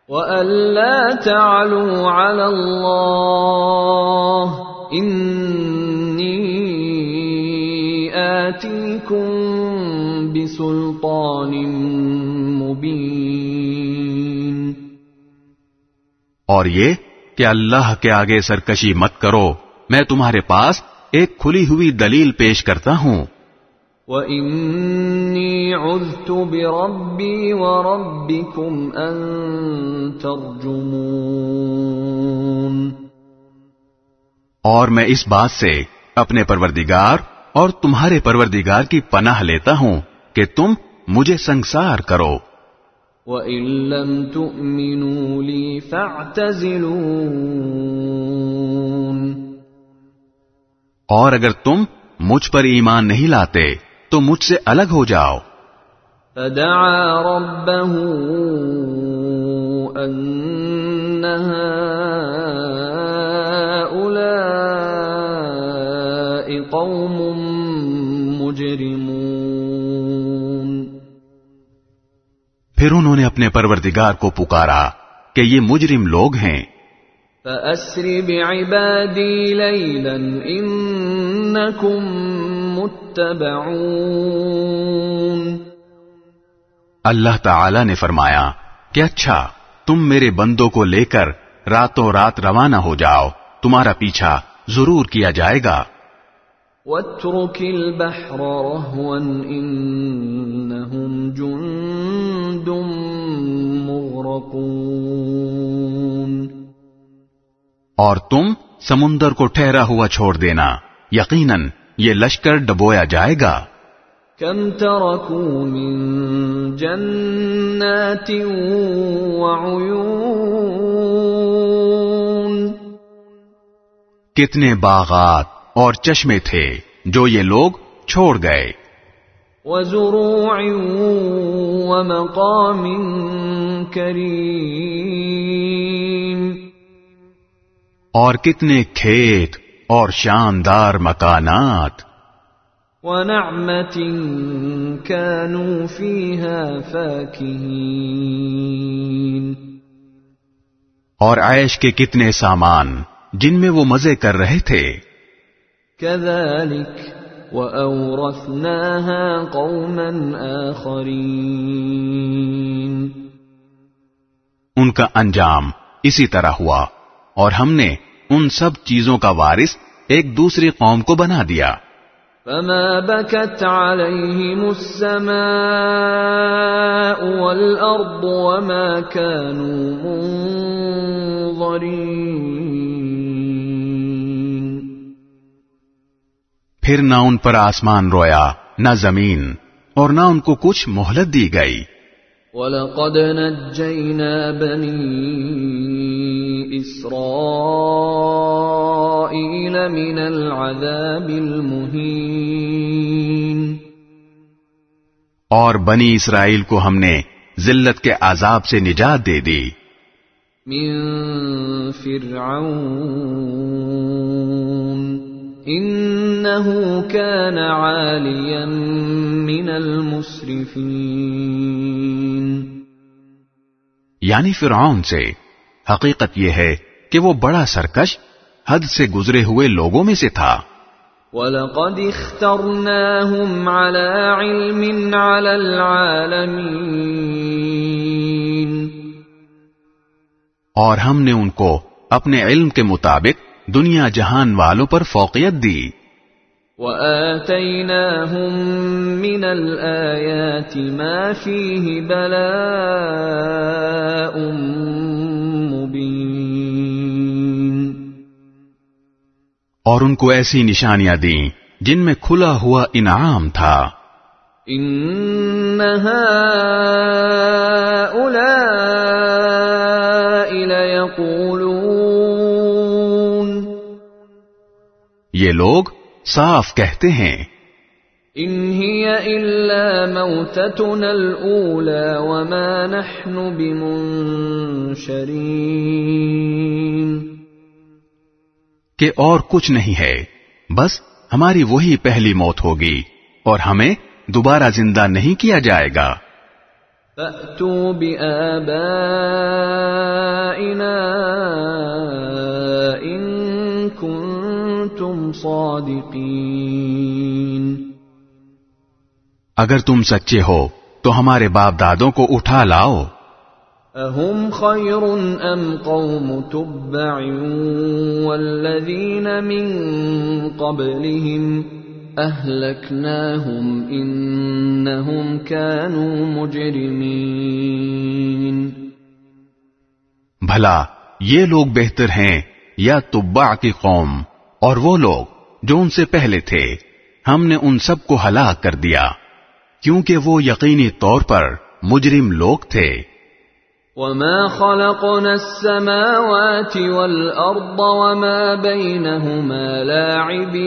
وَأَلَّا تَعْلُوا عَلَى اللَّهِ إِنِّي آتِيكُمْ بِسُلْطَانٍ مُبِينٍ۔ اور یہ کہ اللہ کے آگے سرکشی مت کرو۔ میں تمہارے پاس ایک کھلی ہوئی دلیل پیش کرتا ہوں۔ وَإِنِّي عُذْتُ بِرَبِّي وَرَبِّكُمْ أَن تَرْجُمُونَ۔ اور میں اس بات سے اپنے پروردگار اور تمہارے پروردگار کی پناہ لیتا ہوں کہ تم مجھے سنسار کرو۔ وَإِن لَّمْ تُؤْمِنُوا لِي فَاعْتَزِلُونَ اور اگر تم مجھ پر ایمان نہیں لاتے تو مجھ سے الگ ہو جاؤ۔ فدعا ربه قوم مجرمون۔ پھر انہوں نے اپنے پروردگار کو پکارا کہ یہ مجرم لوگ ہیں۔ فأسر بعبادي ليلا إنكم متبعون۔ اللہ تعالی نے فرمایا کہ اچھا تم میرے بندوں کو لے کر راتوں رات روانہ ہو جاؤ تمہارا پیچھا ضرور کیا جائے گا۔ واترك البحر رهوا إنهم جند مغرقون. اور تم سمندر کو ٹھہرا ہوا چھوڑ دینا. یقیناً یہ لشکر ڈبویا جائے گا. كم تركوا من جنات وعيون. كتنے باغات اور چشمے تھے جو یہ لوگ چھوڑ گئے۔ وزروع ومقام كريم۔ اور کتنے کھیت اور شاندار مکانات۔ ونعمة كانوا فيها فاكهين۔ اور عیش کے کتنے سامان جن میں وہ مزے کر رہے تھے۔ كذلك وأورثناها قوما آخرين. ان کا انجام اسی طرح ہوا اور ہم نے ان سب چیزوں کا وارث ایک دوسری قوم کو بنا دیا۔ فما بكت عليهم السماء والأرض وما كانوا منظرين. پھر نہ ان پر آسمان رویا نہ زمین اور نہ ان کو کچھ مہلت دی گئی۔ ولقد نجينا بني إسرائيل من العذاب المهين۔ اور بنی اسرائیل کو ہم نے ذلت کے عذاب سے نجات دے دی۔ من فرعون۔ إنه كان عاليا من المسرفين. یعنی فرعون سے حقیقت یہ ہے کہ وہ بڑا سرکش حد سے گزرے ہوئے لوگوں میں سے تھا۔ وَلَقَدِ اخْتَرْنَاهُمْ عَلَى عِلْمٍ عَلَى الْعَالَمِينَ۔ اور ہم نے ان کو اپنے علم کے مطابق دنیا جہان والوں پر فوقیت دی۔ وَآتَيْنَاهُمْ مِنَ الْآيَاتِ مَا فِيهِ بَلَاءٌ مُبِينٌ۔ اور ان کو ایسی نشانیاں دیں جن میں کھلا ہوا انعام تھا۔ ان هؤلاء ليقولون یہ لوگ صاف کہتے ہیں۔ ان هي الا موتتنا الاولى وما نحن بمنشرين۔ کہ اور کچھ نہیں ہے بس ہماری وہی پہلی موت ہوگی اور ہمیں دوبارہ زندہ نہیں کیا جائے گا۔ فأتوا بآبائنا إن كنتم صادقين اگر تم سچے ہو تو ہمارے باپ دادوں کو اٹھا لاؤ۔ أهم خير أم قوم تبع والذين من قبلهم أهلكناهم إنهم كانوا مجرمين بھلا یہ لوگ بہتر ہیں یا تبع کی قوم؟ اور وہ لوگ جو ان سے پہلے تھے ہم نے ان سب کو ہلاک کر دیا کیونکہ وہ یقینی طور پر مجرم لوگ تھے۔ وما خلقنا السماوات والأرض وما بينهما لاعبين۔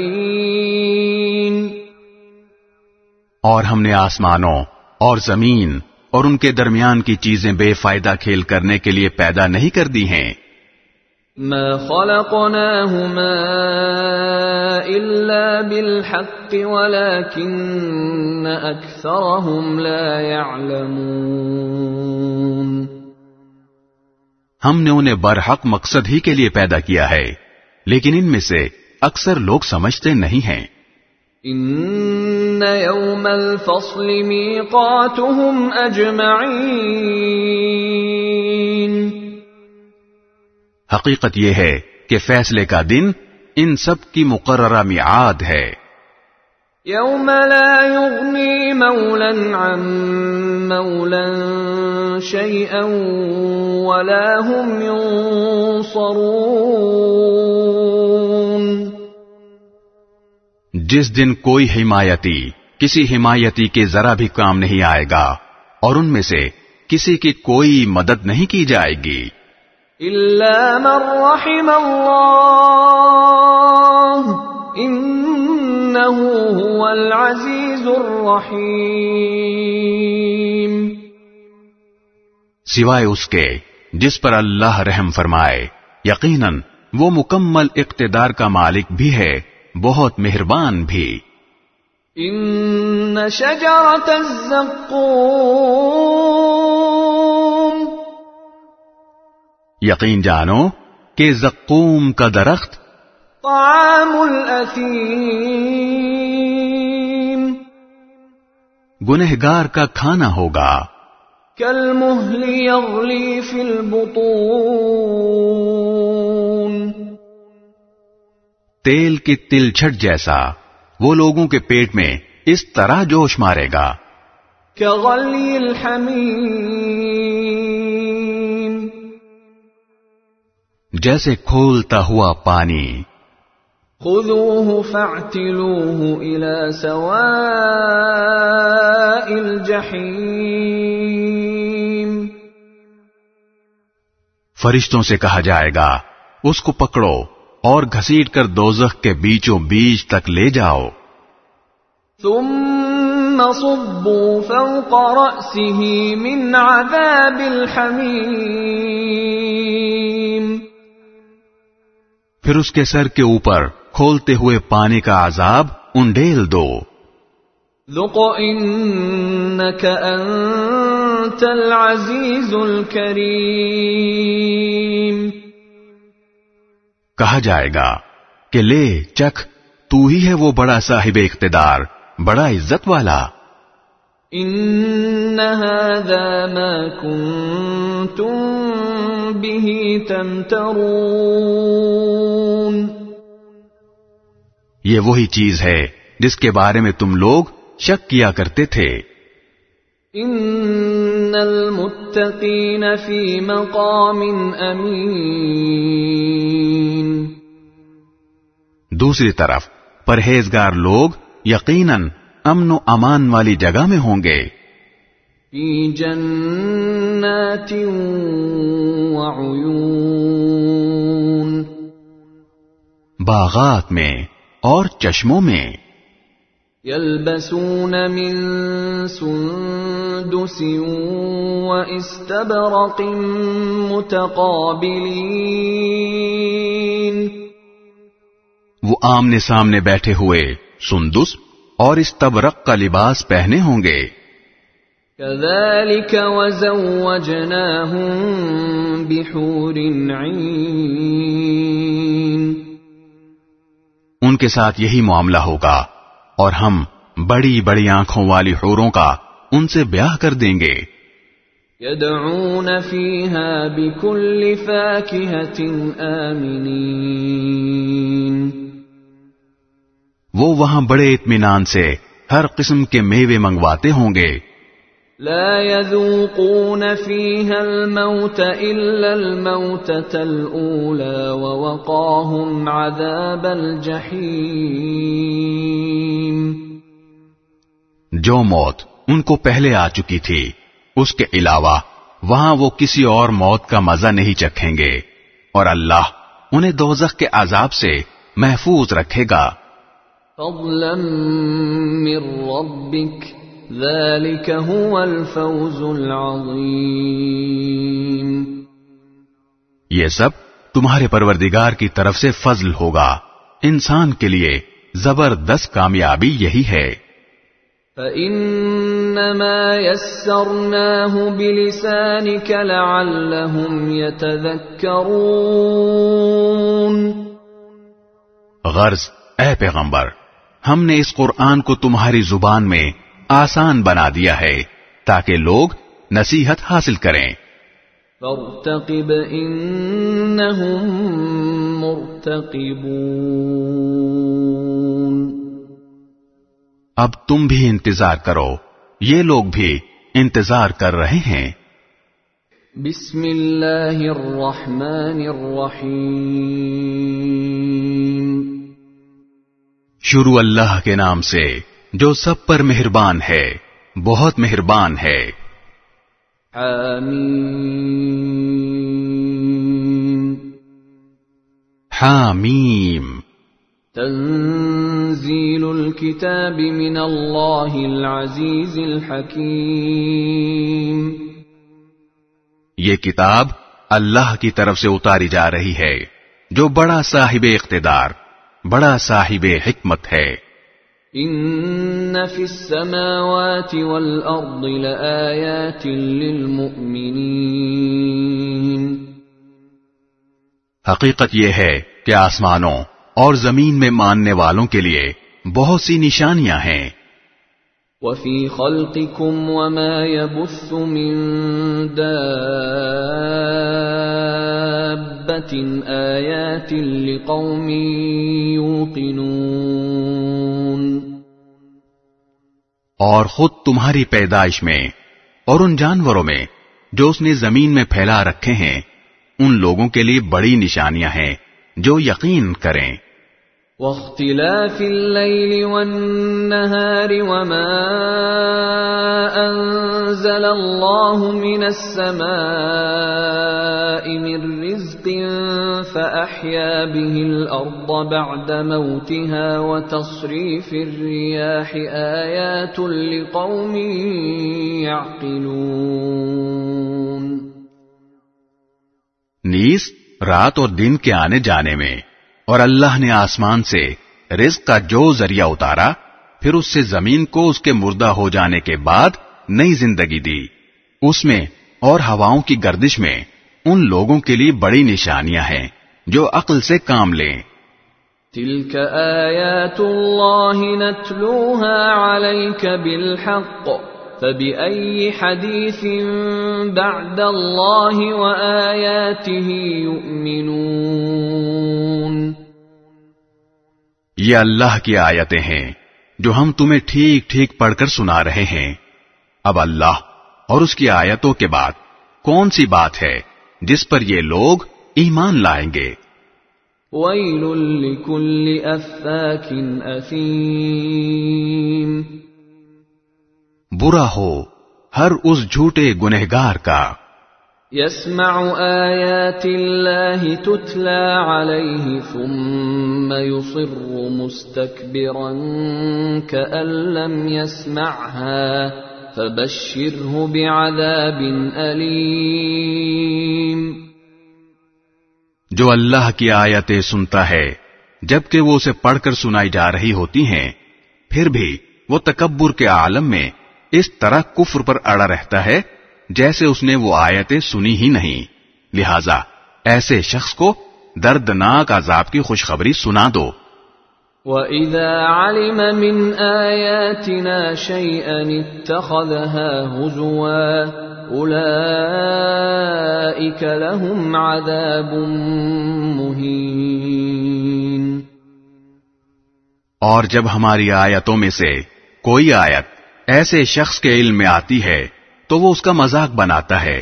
اور ہم نے آسمانوں اور زمین اور ان کے درمیان کی چیزیں بے فائدہ کھیل کرنے کے لیے پیدا نہیں کر دی ہیں۔ ما خلقناهما إلا بالحق ولكن أكثرهم لا يعلمون۔ ہم نے انہیں برحق مقصد ہی کے لیے پیدا کیا ہے لیکن ان میں سے اکثر لوگ سمجھتے نہیں ہیں۔ إن يوم الفصل ميقاتهم أجمعين۔ حقیقت یہ ہے کہ فیصلے کا دن ان سب کی مقررہ میعاد ہے۔ يوم لا يغني مولا عن مولا شيئا ولا هم ينصرون جس دن کوئی حمایتی کسی حمایتی کے ذرا بھی کام نہیں آئے گا اور ان میں سے کسی کی کوئی مدد نہیں کی جائے گی۔ إلا من رحم الله إنه هو العزيز الرحيم سوائے اس کے جس پر اللہ رحم فرمائے یقیناً وہ مکمل اقتدار کا مالک بھی ہے بہت مہربان بھی۔ إن شجرة الزقوم یقین جانو کہ زقوم کا درخت طعام الأثيم. گنہگار کا کھانا ہوگا۔ كالمهل يغلي في البطون. تیل کی تل چھٹ جیسا وہ لوگوں کے پیٹ میں اس طرح جوش مارے گا۔ كغلي الحميم جیسے کھولتا ہوا پانی۔ خذوه فاعتلوه إلى سواء الجحيم۔ فرشتوں سے کہا جائے گا اس کو پکڑو اور گھسیٹ کر دوزخ کے بیچوں بیچ تک لے جاؤ۔ ثم صبوا فوق رأسه من عذاب پھر اس کے سر کے اوپر کھولتے ہوئے پانی کا عذاب انڈیل دو۔ ذق إنك أنت العزيز الكريم۔ کہا جائے گا کہ لے چکھ تو ہی ہے وہ بڑا صاحب اقتدار بڑا عزت والا۔ ان هذا ما كنتم به تمترون یہ وہی چیز ہے جس کے بارے میں تم لوگ شک کیا کرتے تھے۔ ان المتقین فی مقام امین دوسری طرف پرہیزگار لوگ یقیناً امن و امان والی جگہ میں ہوں گے۔ جنات وعیون۔ باغات میں اور چشموں میں۔ يلبسون من سندس واستبرق متقابلين وہ آمنے سامنے بیٹھے ہوئے سندس اور اس تبرق کا لباس پہنے ہوں گے۔ كذلك وزوجناهم بحور عين۔ ان کے ساتھ یہی معاملہ ہوگا اور ہم بڑی بڑی آنکھوں والی حوروں کا ان سے بیاہ کر دیں گے۔ يدعون فيها بكل فاكهة آمنين۔ وہ وہاں بڑے اطمینان سے ہر قسم کے میوے منگواتے ہوں گے۔ لا يذوقون فيها الموت إلا الموتة الأولى ووقاهم عذاب الجحيم۔ جو موت ان کو پہلے آ چکی تھی اس کے علاوہ وہاں وہ کسی اور موت کا مزہ نہیں چکھیں گے۔ اور اللہ انہیں دوزخ کے عذاب سے محفوظ رکھے گا۔ فضلا من ربك ذلك هو الفوز العظيم۔ یہ سب تمہارے پروردگار کی طرف سے فضل ہوگا۔ انسان کے لیے زبردست کامیابی یہی ہے۔ فإنما يسرناه بلسانك لعلهم يتذكرون۔ غرض اے پیغمبر ہم نے اس قرآن کو تمہاری زبان میں آسان بنا دیا ہے تاکہ لوگ نصیحت حاصل کریں۔ فارتقب إنهم مرتقبون۔ اب تم بھی انتظار کرو یہ لوگ بھی انتظار کر رہے ہیں۔ بسم اللہ الرحمن الرحیم۔ شروع اللہ کے نام سے جو سب پر مہربان ہے بہت مہربان ہے۔ حامیم حامیم تنزيل الكتاب من الله العزيز الحكيم یہ کتاب اللہ کی طرف سے اتاری جا رہی ہے جو بڑا صاحب اقتدار۔ بڑا صاحب حکمت ہے۔ ان في السماوات والارض لآيات للمؤمنين۔ حقیقت یہ ہے کہ آسمانوں اور زمین میں ماننے والوں کے لیے بہت سی نشانیاں ہیں۔ وفي خلقكم وما يبث من دابة آیات لقوم یوقنون اور خود تمہاری پیدائش میں اور ان جانوروں میں جو اس نے زمین میں پھیلا رکھے ہیں، ان لوگوں کے لیے بڑی نشانیاں ہیں جو یقین کریں۔ واختلاف الليل والنهار وما أنزل الله من السماء من رزق فأحيا به الأرض بعد موتها وتصريف الرياح آيات لقوم يعقلون. نیس رات اور دن کے آنے جانے میں۔ اور اللہ نے آسمان سے رزق کا جو ذریعہ اتارا، پھر اس سے زمین کو اس کے مردہ ہو جانے کے بعد نئی زندگی دی۔ اس میں اور ہواؤں کی گردش میں ان لوگوں کے لیے بڑی نشانیاں ہیں جو عقل سے کام لیں۔ تلك آيات الله نتلوها عليك بالحق۔ فبأي حديث بعد الله وآياته يؤمنون یہ اللہ کی آیتیں ہیں جو ہم تمہیں ٹھیک ٹھیک پڑھ کر سنا رہے ہیں۔ اب اللہ اور اس کی آیتوں کے بعد کون سی بات ہے جس پر یہ لوگ ایمان لائیں گے؟ ويل لكل أفاك أثيم برا ہو ہر اس جھوٹے گنہگار کا۔ يسمع آيات الله تتلى عليه ثم يصر مستكبرا كأن لم يسمعها فبشره بعذاب أليم جو اللہ کی آیتیں سنتا ہے جبکہ وہ اسے پڑھ کر سنائی جا رہی ہوتی ہیں پھر بھی وہ تکبر کے عالم میں اس طرح کفر پر اڑا رہتا ہے جیسے اس نے وہ آیتیں سنی ہی نہیں۔ لہذا ایسے شخص کو دردناک عذاب کی خوشخبری سنا دو۔ وَإِذَا عَلِمَ مِنْ آيَاتِنَا شَيْئًا اتَّخَذَهَا هُزُوًا أُولَئِكَ لَهُمْ عَذَابٌ مُهِينٌ۔ اور جب ہماری آیتوں میں سے کوئی آیت ایسے شخص کے علم میں آتی ہے تو وہ اس کا مذاق بناتا ہے۔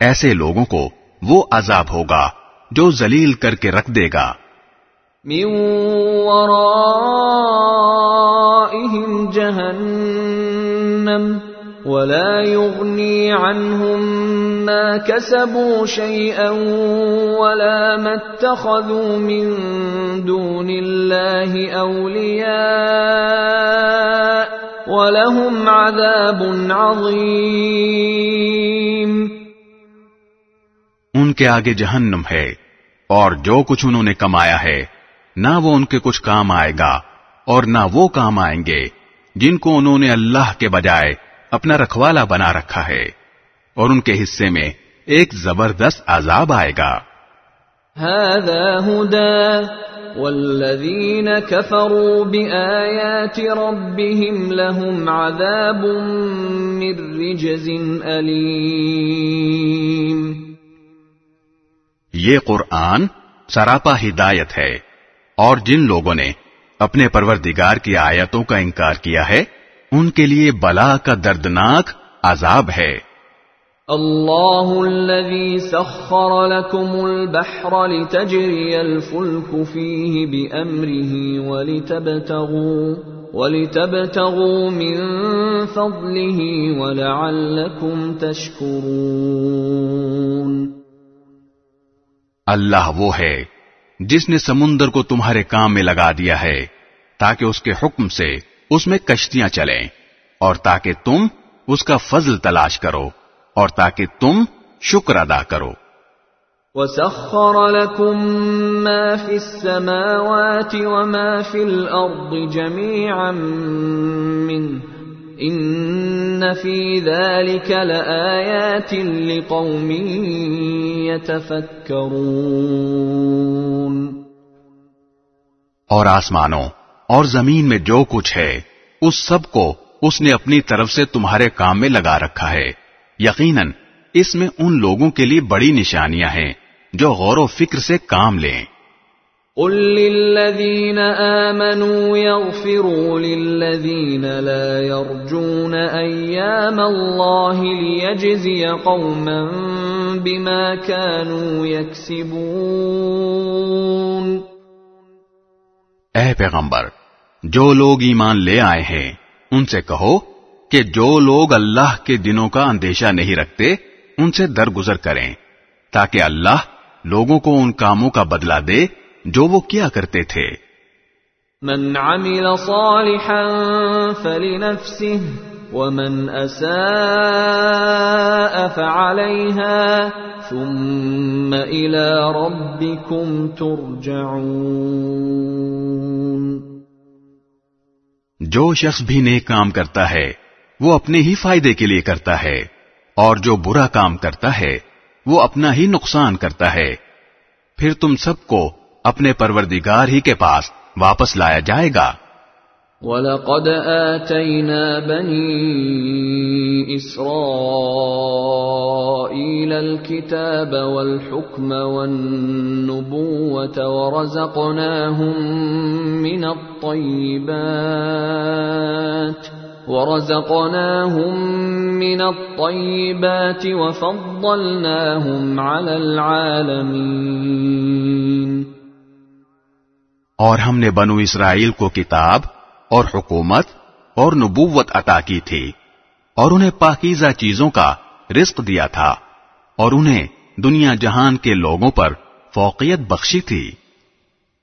ایسے لوگوں کو وہ عذاب ہوگا جو ذلیل کر کے رکھ دے گا۔ من ورائهم جهنم ولا يغني عنهم ما كسبوا شيئا ولا ما اتخذوا من دون الله اولياء ولهم عذاب عظيم۔ ان کے آگے جہنم ہے اور جو کچھ انہوں نے کمایا ہے نہ وہ ان کے کچھ کام آئے گا اور نہ وہ کام آئیں گے جن کو انہوں نے اللہ کے بجائے اپنا رکھوالا بنا رکھا ہے۔ اور ان کے حصے میں ایک زبردست عذاب آئے گا۔ هذا هدى والذين كفروا بآيات ربهم لهم عذاب من رجز أليم یہ قرآن سراپا ہدایت ہے اور جن لوگوں نے اپنے پروردگار کی آیتوں کا انکار کیا ہے، ان کے لیے بلا کا دردناک عذاب ہے۔ الله الذي سخر لكم البحر لتجري الفلك فيه بأمره ولتبتغوا ولتبتغوا من فضله ولعلكم تشكرون اللہ وہ ہے جس نے سمندر کو تمہارے کام میں لگا دیا ہے تاکہ اس کے حکم سے اس میں کشتیاں چلیں اور تاکہ تم اس کا فضل تلاش کرو۔ اور تاکہ تم شکر ادا کرو۔ وسخر لكم ما في السماوات وما في الأرض جميعا منه إن في ذلك لآيات لقوم يتفكرون۔ اور آسمانوں اور زمین میں جو کچھ ہے اس سب کو اس نے اپنی طرف سے تمہارے کام میں لگا رکھا ہے۔ یقیناً اس میں ان لوگوں کے لیے بڑی نشانیاں ہیں جو غور و فکر سے کام لیں۔ قل للذين آمنوا يغفروا للذين لا يرجون أيام الله ليجزي قوما بما كانوا يكسبون۔ اے پیغمبر جو لوگ ایمان لے آئے ہیں ان سے کہو کہ جو لوگ اللہ کے دنوں کا اندیشہ نہیں رکھتے ان سے درگزر کریں تاکہ اللہ لوگوں کو ان کاموں کا بدلہ دے جو وہ کیا کرتے تھے۔ من عمل صالحا فلنفسه ومن أساء فعليها ثم إلى ربكم ترجعون۔ جو شخص بھی نیک کام کرتا ہے وہ اپنے ہی فائدے کے لیے کرتا ہے، اور جو برا کام کرتا ہے، وہ اپنا ہی نقصان کرتا ہے۔ پھر تم سب کو اپنے پروردگار ہی کے پاس واپس لایا جائے گا۔ وَلَقَدْ آتَيْنَا بَنِي إِسْرَائِيلَ الْكِتَابَ وَالْحُكْمَ وَالنُّبُوَّةَ وَرَزَقْنَاهُم مِّنَ الطَّيِّبَاتِ ورزقناهم من الطيبات وفضلناهم على العالمين. اور ہم نے بنو اسرائیل کو کتاب اور حکومت اور نبوت عطا کی تھی اور انہیں پاکیزہ چیزوں کا رزق دیا تھا اور انہیں دنیا جہان کے لوگوں پر فوقیت بخشی تھی۔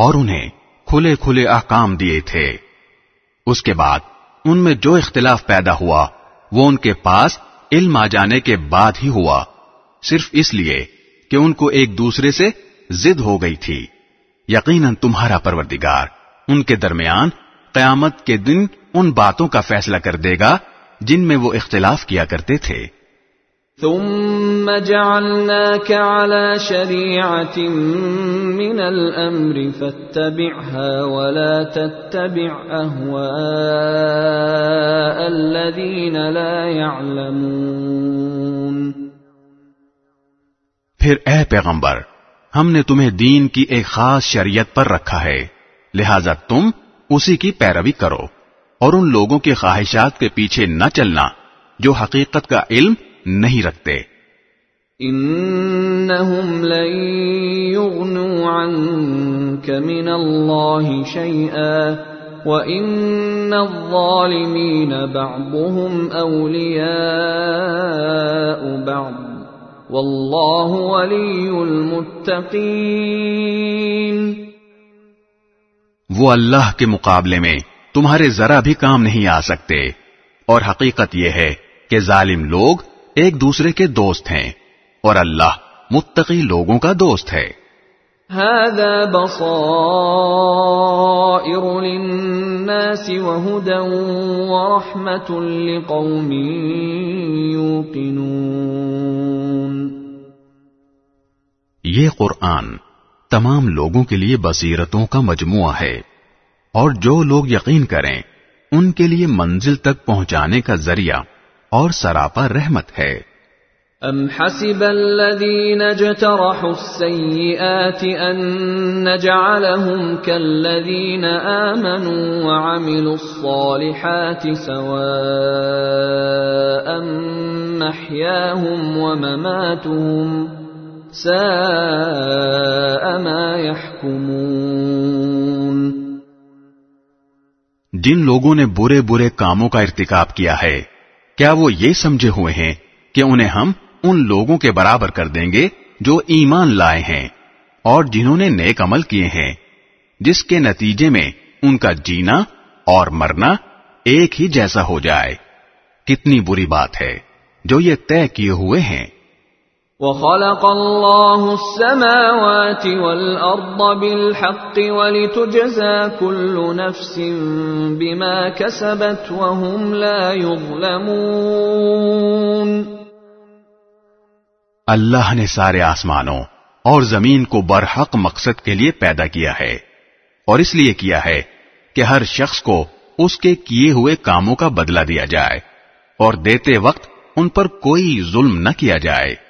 اور انہیں کھلے کھلے احکام دیے تھے۔ اس کے بعد ان میں جو اختلاف پیدا ہوا، وہ ان کے پاس علم آ جانے کے بعد ہی ہوا۔ صرف اس لیے کہ ان کو ایک دوسرے سے زد ہو گئی تھی۔ یقیناً تمہارا پروردگار ان کے درمیان قیامت کے دن ان باتوں کا فیصلہ کر دے گا جن میں وہ اختلاف کیا کرتے تھے۔ ثم جعلناك على شريعة من الأمر فاتبعها ولا تتبع أهواء الذين لا يعلمون۔ پھر اے پیغمبر، ہم نے تمہیں دین کی ایک خاص شریعت پر رکھا ہے، لہذا تم اسی کی پیروی کرو اور ان لوگوں کے خواہشات کے پیچھے نہ چلنا جو حقیقت کا علم نہیں رکھتے۔ انہم لن عنک من اللہ شیئا وَإِنَّ الظَّالِمِينَ بَعْضُهُمْ أَوْلِيَاءُ بَعْضٍ وَاللَّهُ وَلِيُّ الْمُتَّقِينَ وہ اللہ کے مقابلے میں تمہارے ذرا بھی کام نہیں آ سکتے۔ اور حقیقت یہ ہے کہ ظالم لوگ ایک دوسرے کے دوست ہیں اور اللہ متقی لوگوں کا دوست ہے۔ هذا بصائر للناس وهدى ورحمة لقوم يوقنون۔ یہ قرآن تمام لوگوں کے لیے بصیرتوں کا مجموعہ ہے اور جو لوگ یقین کریں ان کے لیے منزل تک پہنچانے کا ذریعہ اور سراپا رحمت ہے أم حسب الذين اجترحوا السيئات أن نجعلهم كالذين آمنوا وعملوا الصالحات سواء محياهم ومماتهم ساء ما يحكمون جن لوگوں نے برے برے کاموں کا ارتکاب کیا ہے کیا وہ یہ سمجھے ہوئے ہیں کہ انہیں ہم ان لوگوں کے برابر کر دیں گے جو ایمان لائے ہیں اور جنہوں نے نیک عمل کیے ہیں، جس کے نتیجے میں ان کا جینا اور مرنا ایک ہی جیسا ہو جائے۔ کتنی بری بات ہے جو یہ طے کیے ہوئے ہیں۔ وخلق الله السماوات والأرض بالحق ولتجزى كل نفس بما كسبت وهم لا يظلمون۔ اللہ نے سارے آسمانوں اور زمین کو برحق مقصد کے لیے پیدا کیا ہے اور اس لیے کیا ہے کہ ہر شخص کو اس کے کیے ہوئے کاموں کا بدلہ دیا جائے اور دیتے وقت ان پر کوئی ظلم نہ کیا جائے۔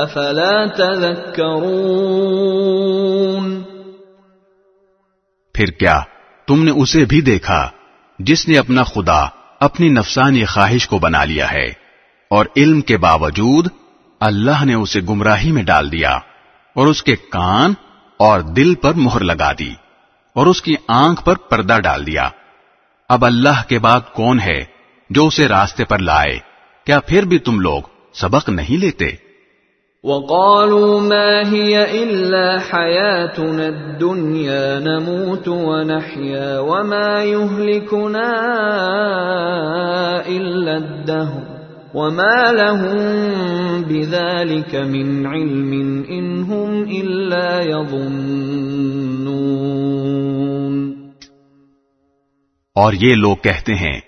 افلا تذکرون پھر کیا تم نے اسے بھی دیکھا جس نے اپنا خدا اپنی نفسانی خواہش کو بنا لیا ہے اور علم کے باوجود اللہ نے اسے گمراہی میں ڈال دیا اور اس کے کان اور دل پر مہر لگا دی اور اس کی آنکھ پر پردہ ڈال دیا۔ اب اللہ کے بعد کون ہے جو اسے راستے پر لائے؟ کیا پھر بھی تم لوگ سبق نہیں لیتے؟ وقالوا ما هي إلا حياتنا الدنيا نموت ونحيا وما يهلكنا إلا الدهر وما لهم بذلك من علم إن هم إلا يظنون. اور یہ لوگ کہتے ہیں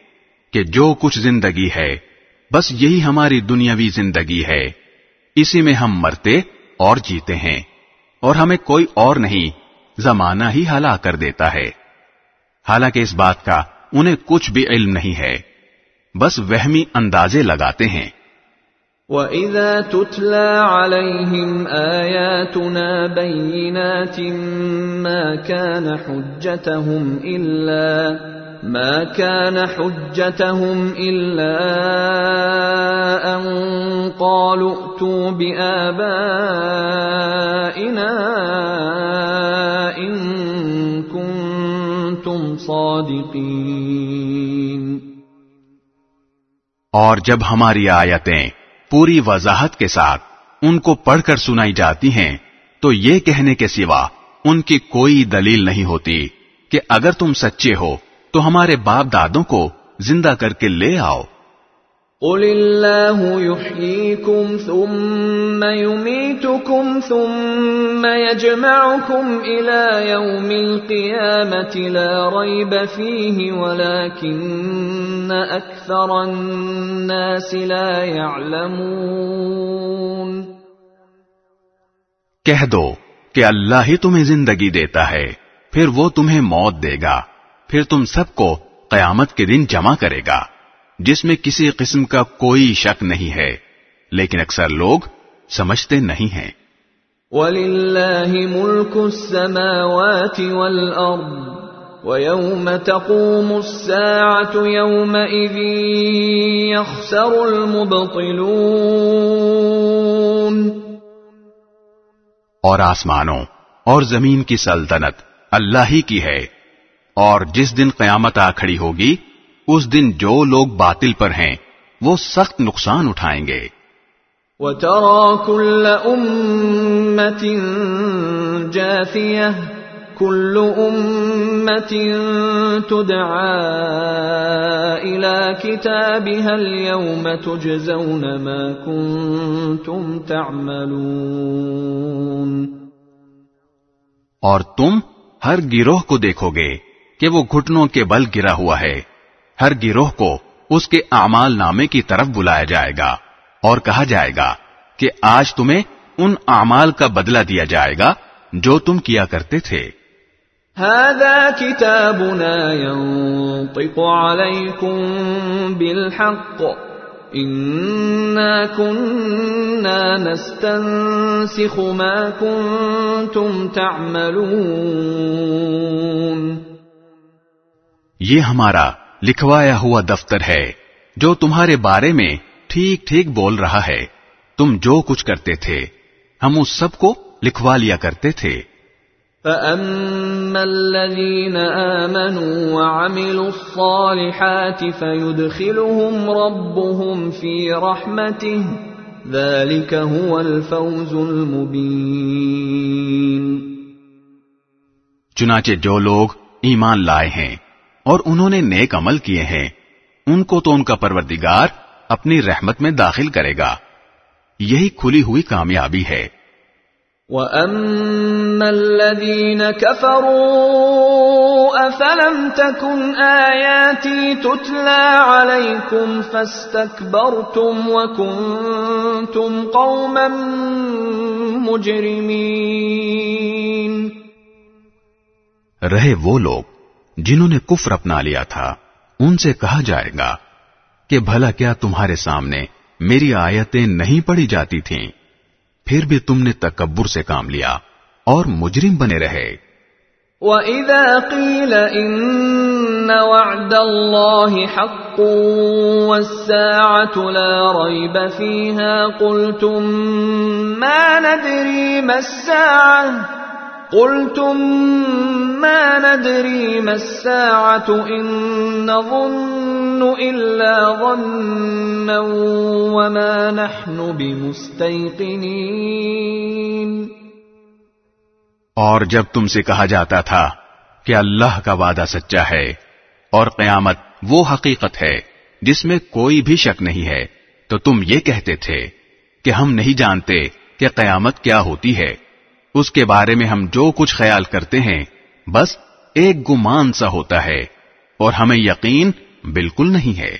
کہ جو کچھ زندگی ہے بس یہی ہماری دنیاوی زندگی ہے۔ اسی میں ہم مرتے اور جیتے ہیں، اور ہمیں کوئی اور نہیں، زمانہ ہی ہلا کر دیتا ہے۔ حالانکہ اس بات کا انہیں کچھ بھی علم نہیں ہے، بس وہمی اندازے لگاتے ہیں۔ وَإِذَا تُتْلَى عَلَيْهِمْ آيَاتُنَا بَيِّنَاتٍ مَا كَانَ حُجَّتَهُمْ إِلَّا ما كان حجتهم إلا أن قالوا ائتوا بآبائنا إن كنتم صادقين۔ اور جب ہماری آیتیں پوری وضاحت کے ساتھ ان کو پڑھ کر سنائی جاتی ہیں، تو یہ کہنے کے سوا ان کی کوئی دلیل نہیں ہوتی کہ اگر تم سچے ہو تو ہمارے باپ دادوں کو زندہ کر کے لے آؤ۔ قل اللہ يحييكم ثم يميتكم ثم يجمعكم الى يوم القيامة لا ريب فيه ولكن اكثر الناس لا يعلمون۔ کہہ دو کہ اللہ ہی تمہیں زندگی دیتا ہے پھر وہ تمہیں موت دے گا۔ پھر تم سب کو قیامت کے دن جمع کرے گا جس میں کسی قسم کا کوئی شک نہیں ہے لیکن اکثر لوگ سمجھتے نہیں ہیں۔ وَلِلَّهِ مُلْكُ السَّمَاوَاتِ وَالْأَرْضِ وَيَوْمَ تَقُومُ السَّاعَةُ يَوْمَئِذٍ يَخْسَرُ الْمُبْطِلُونَ۔ اور آسمانوں اور زمین کی سلطنت اللہ ہی کی ہے۔ اور جس دن قیامت آ کھڑی ہوگی اس دن جو لوگ باطل پر ہیں وہ سخت نقصان اٹھائیں گے۔ وَتَرَى كُلَّ أُمَّةٍ جَاثِيَةٍ كُلُّ أُمَّةٍ تُدْعَى إِلَى كِتَابِهَا الْيَوْمَ تُجْزَوْنَ مَا كُنْتُمْ تَعْمَلُونَ۔ اور تم ہر گروہ کو دیکھو گے۔ کہ وہ گھٹنوں کے بل گرا ہوا ہے۔ ہر گروہ کو اس کے اعمال نامے کی طرف بلایا جائے گا اور کہا جائے گا کہ آج تمہیں ان اعمال کا بدلہ دیا جائے گا جو تم کیا کرتے تھے۔ هذا كتابنا ينطق عليكم بالحق۔ نستنسخ ما كنتم تعملون۔ یہ ہمارا لکھوایا ہوا دفتر ہے جو تمہارے بارے میں ٹھیک ٹھیک بول رہا ہے۔ تم جو کچھ کرتے تھے ہم اس سب کو لکھوا لیا کرتے تھے۔ فَأَمَّا الَّذِينَ آمَنُوا وَعَمِلُوا الصَّالِحَاتِ فَيُدْخِلُهُمْ رَبُّهُمْ فِي رَحْمَتِهِ ذَلِكَ هُوَ الْفَوْزُ الْمُبِينَ۔ چنانچہ جو لوگ ایمان لائے ہیں اور انہوں نے نیک عمل کیے ہیں۔ ان کو تو ان کا پروردگار اپنی رحمت میں داخل کرے گا۔ یہی کھلی ہوئی کامیابی ہے۔ وَأَمَّا الَّذِينَ كَفَرُوا أَفَلَمْ تَكُنْ آيَاتِي تُتْلَى عَلَيْكُمْ فَاسْتَكْبَرْتُمْ وَكُنْتُمْ قَوْمًا مُجْرِمِينَ۔ رہے وہ لوگ جنہوں نے کفر اپنا لیا تھا، ان سے کہا جائے گا کہ بھلا کیا تمہارے سامنے میری آیتیں نہیں پڑھی جاتی تھیں، پھر بھی تم نے تکبر سے کام لیا اور مجرم بنے رہے۔ وَإِذَا قِيلَ إِنَّ وَعْدَ اللَّهِ حَقٌّ وَالسَّاعَةُ لَا رَيْبَ فِيهَا قُلْتُم مَّا نَدْرِي مَا السَّاعَةُ قُلْتُم مَّا نَدْرِي مَا السَّاعَةُ إِن نَّظُنُّ إِلَّا ظَنًّا وَمَا نَحْنُ بِمُسْتَيْقِنِينَ. اور جب تم سے کہا جاتا تھا کہ اللہ کا وعدہ سچا ہے اور قیامت وہ حقیقت ہے جس میں کوئی بھی شک نہیں ہے، تو تم یہ کہتے تھے کہ ہم نہیں جانتے کہ قیامت کیا ہوتی ہے۔ اس کے بارے میں ہم جو کچھ خیال کرتے ہیں بس ایک گمان سا ہوتا ہے اور ہمیں یقین بالکل نہیں ہے۔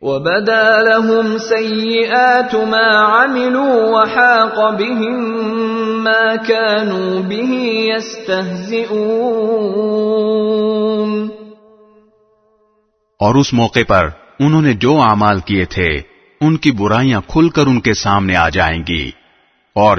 وَبَدَا لَهُمْ سَيِّئَاتُ مَا عَمِلُوا وَحَاقَ بِهِم مَّا كَانُوا بِهِ يَسْتَهْزِئُونَ۔ اور اس موقع پر انہوں نے جو اعمال کیے تھے ان کی برائیاں کھل کر ان کے سامنے آ جائیں گی۔ اور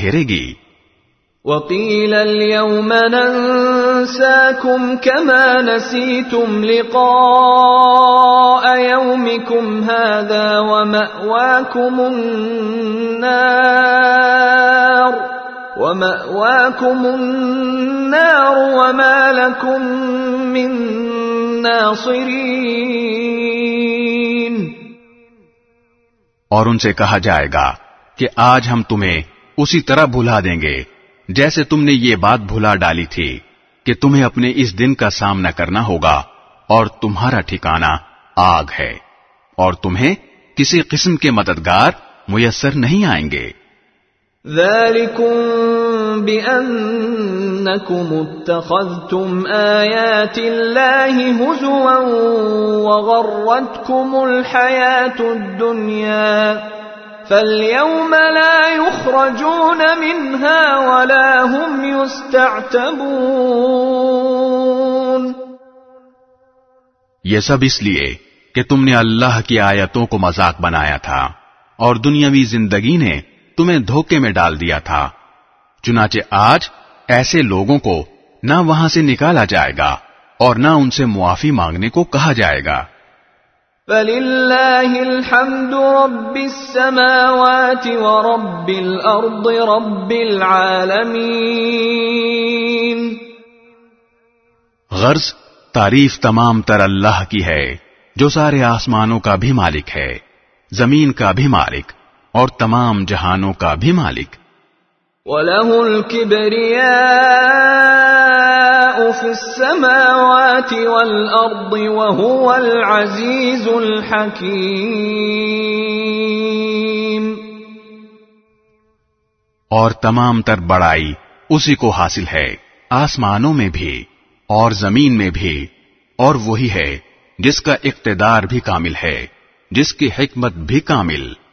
گھیرے گی وقيل اليوم ننساكم كما نسيتم لقاء يومكم هذا ومأواكم النار ومأواكم النار وما لكم من ناصرين اور ان سے کہا جائے گا کہ آج ہم تمہیں اسی طرح بھلا دیں گے جیسے تم نے یہ بات بھلا ڈالی تھی کہ تمہیں اپنے اس دن کا سامنا کرنا ہوگا اور تمہارا ٹھکانہ آگ ہے اور تمہیں کسی قسم کے مددگار میسر نہیں آئیں گے۔ ذالکم بِأَنَّكُمُ اتَّخَذْتُمْ آيَاتِ اللَّهِ هُزُوًا وَغَرَّتْكُمُ الْحَيَاةُ الدُّنْيَا فَالْيَوْمَ لَا يُخْرَجُونَ مِنْهَا وَلَا هُمْ يُسْتَعْتَبُونَ یہ سب اس لیے کہ تم نے اللہ کی آیتوں کو مذاق بنایا تھا اور دنیاوی زندگی نے تمہیں دھوکے میں ڈال دیا تھا۔ چنانچہ آج ایسے لوگوں کو نہ وہاں سے نکالا جائے گا اور نہ ان سے معافی مانگنے کو کہا جائے گا۔ فَلِلَّهِ الْحَمْدُ رَبِّ السَّمَاوَاتِ وَرَبِّ الْأَرْضِ رَبِّ الْعَالَمِينَ۔ غرض تعریف تمام تر اللہ کی ہے جو سارے آسمانوں کا بھی مالک ہے زمین کا بھی مالک اور تمام جہانوں کا بھی مالک۔ وَلَهُ الْكِبْرِيَاءُ فِي السَّمَاوَاتِ وَالْأَرْضِ وَهُوَ الْعَزِيزُ الْحَكِيمُ اور تمام تر بڑائی اسی کو حاصل ہے، آسمانوں میں بھی اور زمین میں بھی، اور وہی ہے جس کا اقتدار بھی کامل ہے، جس کی حکمت بھی کامل۔